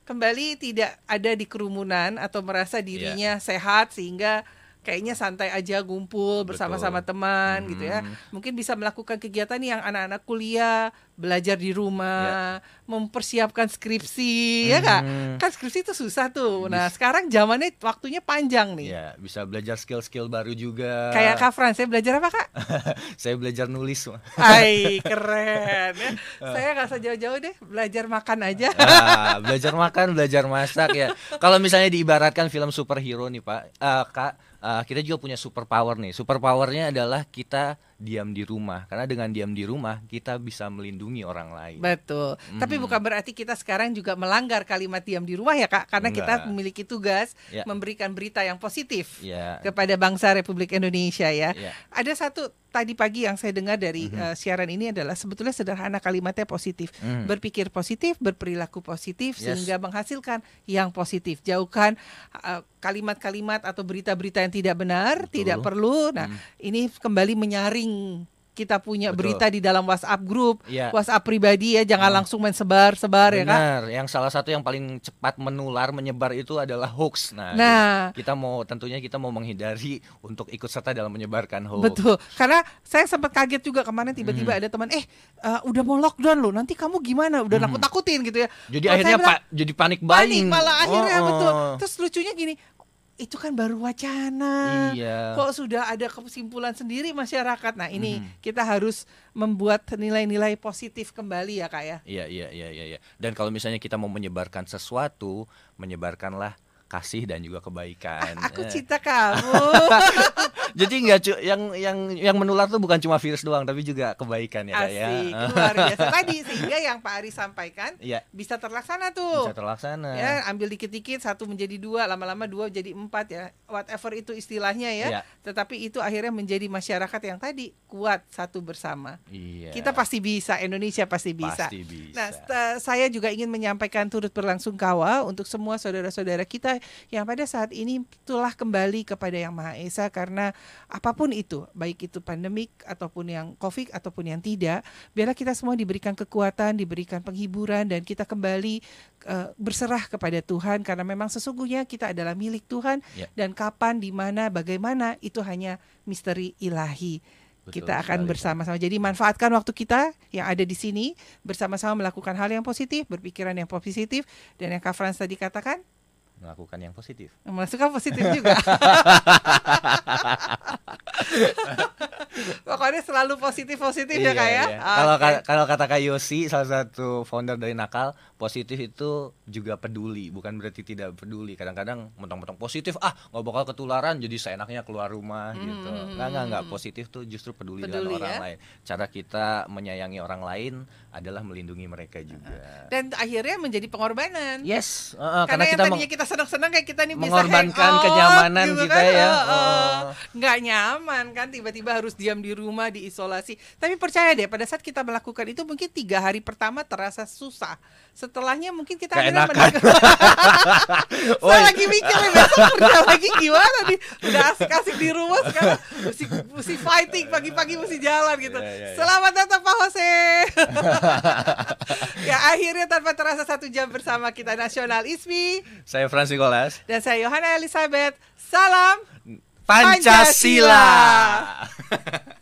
[SPEAKER 3] kembali tidak ada di kerumunan atau merasa dirinya
[SPEAKER 4] Iya.
[SPEAKER 3] sehat sehingga kayaknya santai aja ngumpul bersama-sama teman gitu ya.
[SPEAKER 4] Hmm.
[SPEAKER 3] Mungkin bisa melakukan kegiatan yang anak-anak kuliah, belajar di rumah, mempersiapkan skripsi ya Kak.
[SPEAKER 4] Hmm.
[SPEAKER 3] Kan skripsi itu susah tuh. Nah, sekarang zamannya waktunya panjang nih.
[SPEAKER 4] Ya, bisa belajar skill-skill baru juga.
[SPEAKER 3] Kayak Kak Fran, saya belajar apa Kak?
[SPEAKER 4] Saya belajar nulis.
[SPEAKER 3] Hai, keren ya. Saya nggak usah jauh-jauh deh, belajar makan aja.
[SPEAKER 4] Ah, belajar makan, belajar masak ya. Kalau misalnya diibaratkan film superhero nih Pak, eh, Kak, eh, kita juga punya superpower nih. Superpowernya adalah kita diam di rumah. Karena dengan diam di rumah kita bisa melindungi orang lain.
[SPEAKER 3] Betul. Tapi
[SPEAKER 4] Mhm.
[SPEAKER 3] bukan berarti kita sekarang juga melanggar kalimat diam di rumah ya Kak, karena kita
[SPEAKER 4] Enggak.
[SPEAKER 3] memiliki tugas
[SPEAKER 4] Ya.
[SPEAKER 3] memberikan berita yang positif
[SPEAKER 4] Ya.
[SPEAKER 3] kepada bangsa Republik Indonesia ya.
[SPEAKER 4] Ya.
[SPEAKER 3] Ada satu tadi pagi yang saya dengar dari
[SPEAKER 4] Mhm.
[SPEAKER 3] eh, siaran ini adalah sebetulnya sederhana kalimatnya positif.
[SPEAKER 4] Hmm.
[SPEAKER 3] Berpikir positif, berperilaku positif
[SPEAKER 4] Yes.
[SPEAKER 3] sehingga menghasilkan yang positif. Jauhkan eh, kalimat-kalimat atau berita-berita yang tidak benar,
[SPEAKER 4] Betul.
[SPEAKER 3] tidak perlu. Nah,
[SPEAKER 4] Hmm.
[SPEAKER 3] ini kembali menyaring kita punya
[SPEAKER 4] Betul.
[SPEAKER 3] berita di dalam WhatsApp grup,
[SPEAKER 4] Ya.
[SPEAKER 3] WhatsApp pribadi ya, jangan
[SPEAKER 4] Hmm.
[SPEAKER 3] langsung main sebar-sebar ya.
[SPEAKER 4] Benar, yang salah satu yang paling cepat menular, menyebar itu adalah hoax. Nah,
[SPEAKER 3] Nah.
[SPEAKER 4] kita mau tentunya kita mau menghindari untuk ikut serta dalam menyebarkan hoax.
[SPEAKER 3] Betul, karena saya sempat kaget juga kemarin tiba-tiba
[SPEAKER 4] Hmm.
[SPEAKER 3] ada teman, eh eh, udah mau lockdown loh, nanti kamu gimana? Udah
[SPEAKER 4] Hmm.
[SPEAKER 3] nakut-nakutin gitu ya.
[SPEAKER 4] Jadi
[SPEAKER 3] Kalau
[SPEAKER 4] akhirnya
[SPEAKER 3] bilang,
[SPEAKER 4] pak jadi panik
[SPEAKER 3] panik
[SPEAKER 4] buying.
[SPEAKER 3] malah akhirnya
[SPEAKER 4] Oh,
[SPEAKER 3] betul.
[SPEAKER 4] oh.
[SPEAKER 3] Terus lucunya gini, itu kan baru wacana.
[SPEAKER 4] Iya.
[SPEAKER 3] Kok sudah ada kesimpulan sendiri masyarakat. Nah, ini
[SPEAKER 4] Mhm.
[SPEAKER 3] kita harus membuat nilai-nilai positif kembali ya, Kak ya.
[SPEAKER 4] Iya iya iya iya iya. Dan kalau misalnya kita mau menyebarkan sesuatu, menyebarkanlah kasih dan juga kebaikan.
[SPEAKER 3] Aku
[SPEAKER 4] Eh,
[SPEAKER 3] cinta kamu.
[SPEAKER 4] Jadi nggak cu- yang yang yang menular tuh bukan cuma virus doang, tapi juga kebaikan ya ya.
[SPEAKER 3] Asik, luar biasa tadi sehingga yang Pak Ari sampaikan
[SPEAKER 4] Iya,
[SPEAKER 3] bisa terlaksana tuh.
[SPEAKER 4] bisa terlaksana.
[SPEAKER 3] ya ambil dikit-dikit satu menjadi dua lama-lama dua jadi empat ya whatever itu istilahnya ya
[SPEAKER 4] Iya.
[SPEAKER 3] tetapi itu akhirnya menjadi masyarakat yang tadi kuat satu bersama
[SPEAKER 4] Iya.
[SPEAKER 3] kita pasti bisa Indonesia pasti bisa
[SPEAKER 4] Pasti bisa.
[SPEAKER 3] Nah, saya juga ingin menyampaikan turut berlangsung kawal untuk semua saudara-saudara kita yang pada saat ini telah kembali kepada Yang Maha Esa karena apa pun itu, baik itu pandemik ataupun yang Covid ataupun yang tidak, biarlah kita semua diberikan kekuatan, diberikan penghiburan dan kita kembali eh, berserah kepada Tuhan karena memang sesungguhnya kita adalah milik Tuhan
[SPEAKER 4] Ya.
[SPEAKER 3] dan kapan, di mana, bagaimana itu hanya misteri ilahi
[SPEAKER 4] Betul
[SPEAKER 3] kita akan bersama-sama. Jadi manfaatkan waktu kita yang ada di sini bersama-sama melakukan hal yang positif, berpikiran yang positif dan yang Kak Frans tadi katakan
[SPEAKER 4] melakukan yang positif.
[SPEAKER 3] masukkan positif juga. Pokoknya selalu positif-positif ya Kak ya.
[SPEAKER 4] Iya, iya. Kalau kalau kata Kak Yosi salah satu founder dari Nakal, positif itu juga peduli, bukan berarti tidak peduli. Kadang-kadang mentang-mentang positif, ah nggak bakal ketularan, jadi seenaknya keluar rumah gitu. Nggak nggak nggak positif tuh justru peduli,
[SPEAKER 3] Hmm. Peduli,
[SPEAKER 4] dengan orang
[SPEAKER 3] ya.
[SPEAKER 4] lain. Cara kita menyayangi orang lain adalah melindungi mereka juga.
[SPEAKER 3] dan akhirnya menjadi pengorbanan.
[SPEAKER 4] Yes, uh, uh,
[SPEAKER 3] Karena,
[SPEAKER 4] karena,
[SPEAKER 3] yang
[SPEAKER 4] kita
[SPEAKER 3] tadinya kita senang-senang kayak kita nih bisa
[SPEAKER 4] mengorbankan
[SPEAKER 3] hangout
[SPEAKER 4] kenyamanan
[SPEAKER 3] gitu
[SPEAKER 4] kita
[SPEAKER 3] kan,
[SPEAKER 4] ya. Oh.
[SPEAKER 3] nggak nyaman kan tiba-tiba harus diam di rumah diisolasi tapi percaya deh pada saat kita melakukan itu mungkin tiga hari pertama terasa susah setelahnya mungkin kita akhirnya menikah. Saya lagi mikir nih besok kerja lagi gimana nih? Udah asik-asik di rumah sekarang. Mesti mesti fighting pagi-pagi mesti jalan gitu.
[SPEAKER 4] Iya, iya, iya.
[SPEAKER 3] selamat datang Pak Jose. Ya akhirnya tanpa terasa satu jam bersama kita nasional ISMI.
[SPEAKER 4] Saya Frans Nicholas.
[SPEAKER 3] dan saya Yohana Elizabeth. Salam
[SPEAKER 4] Pancasila.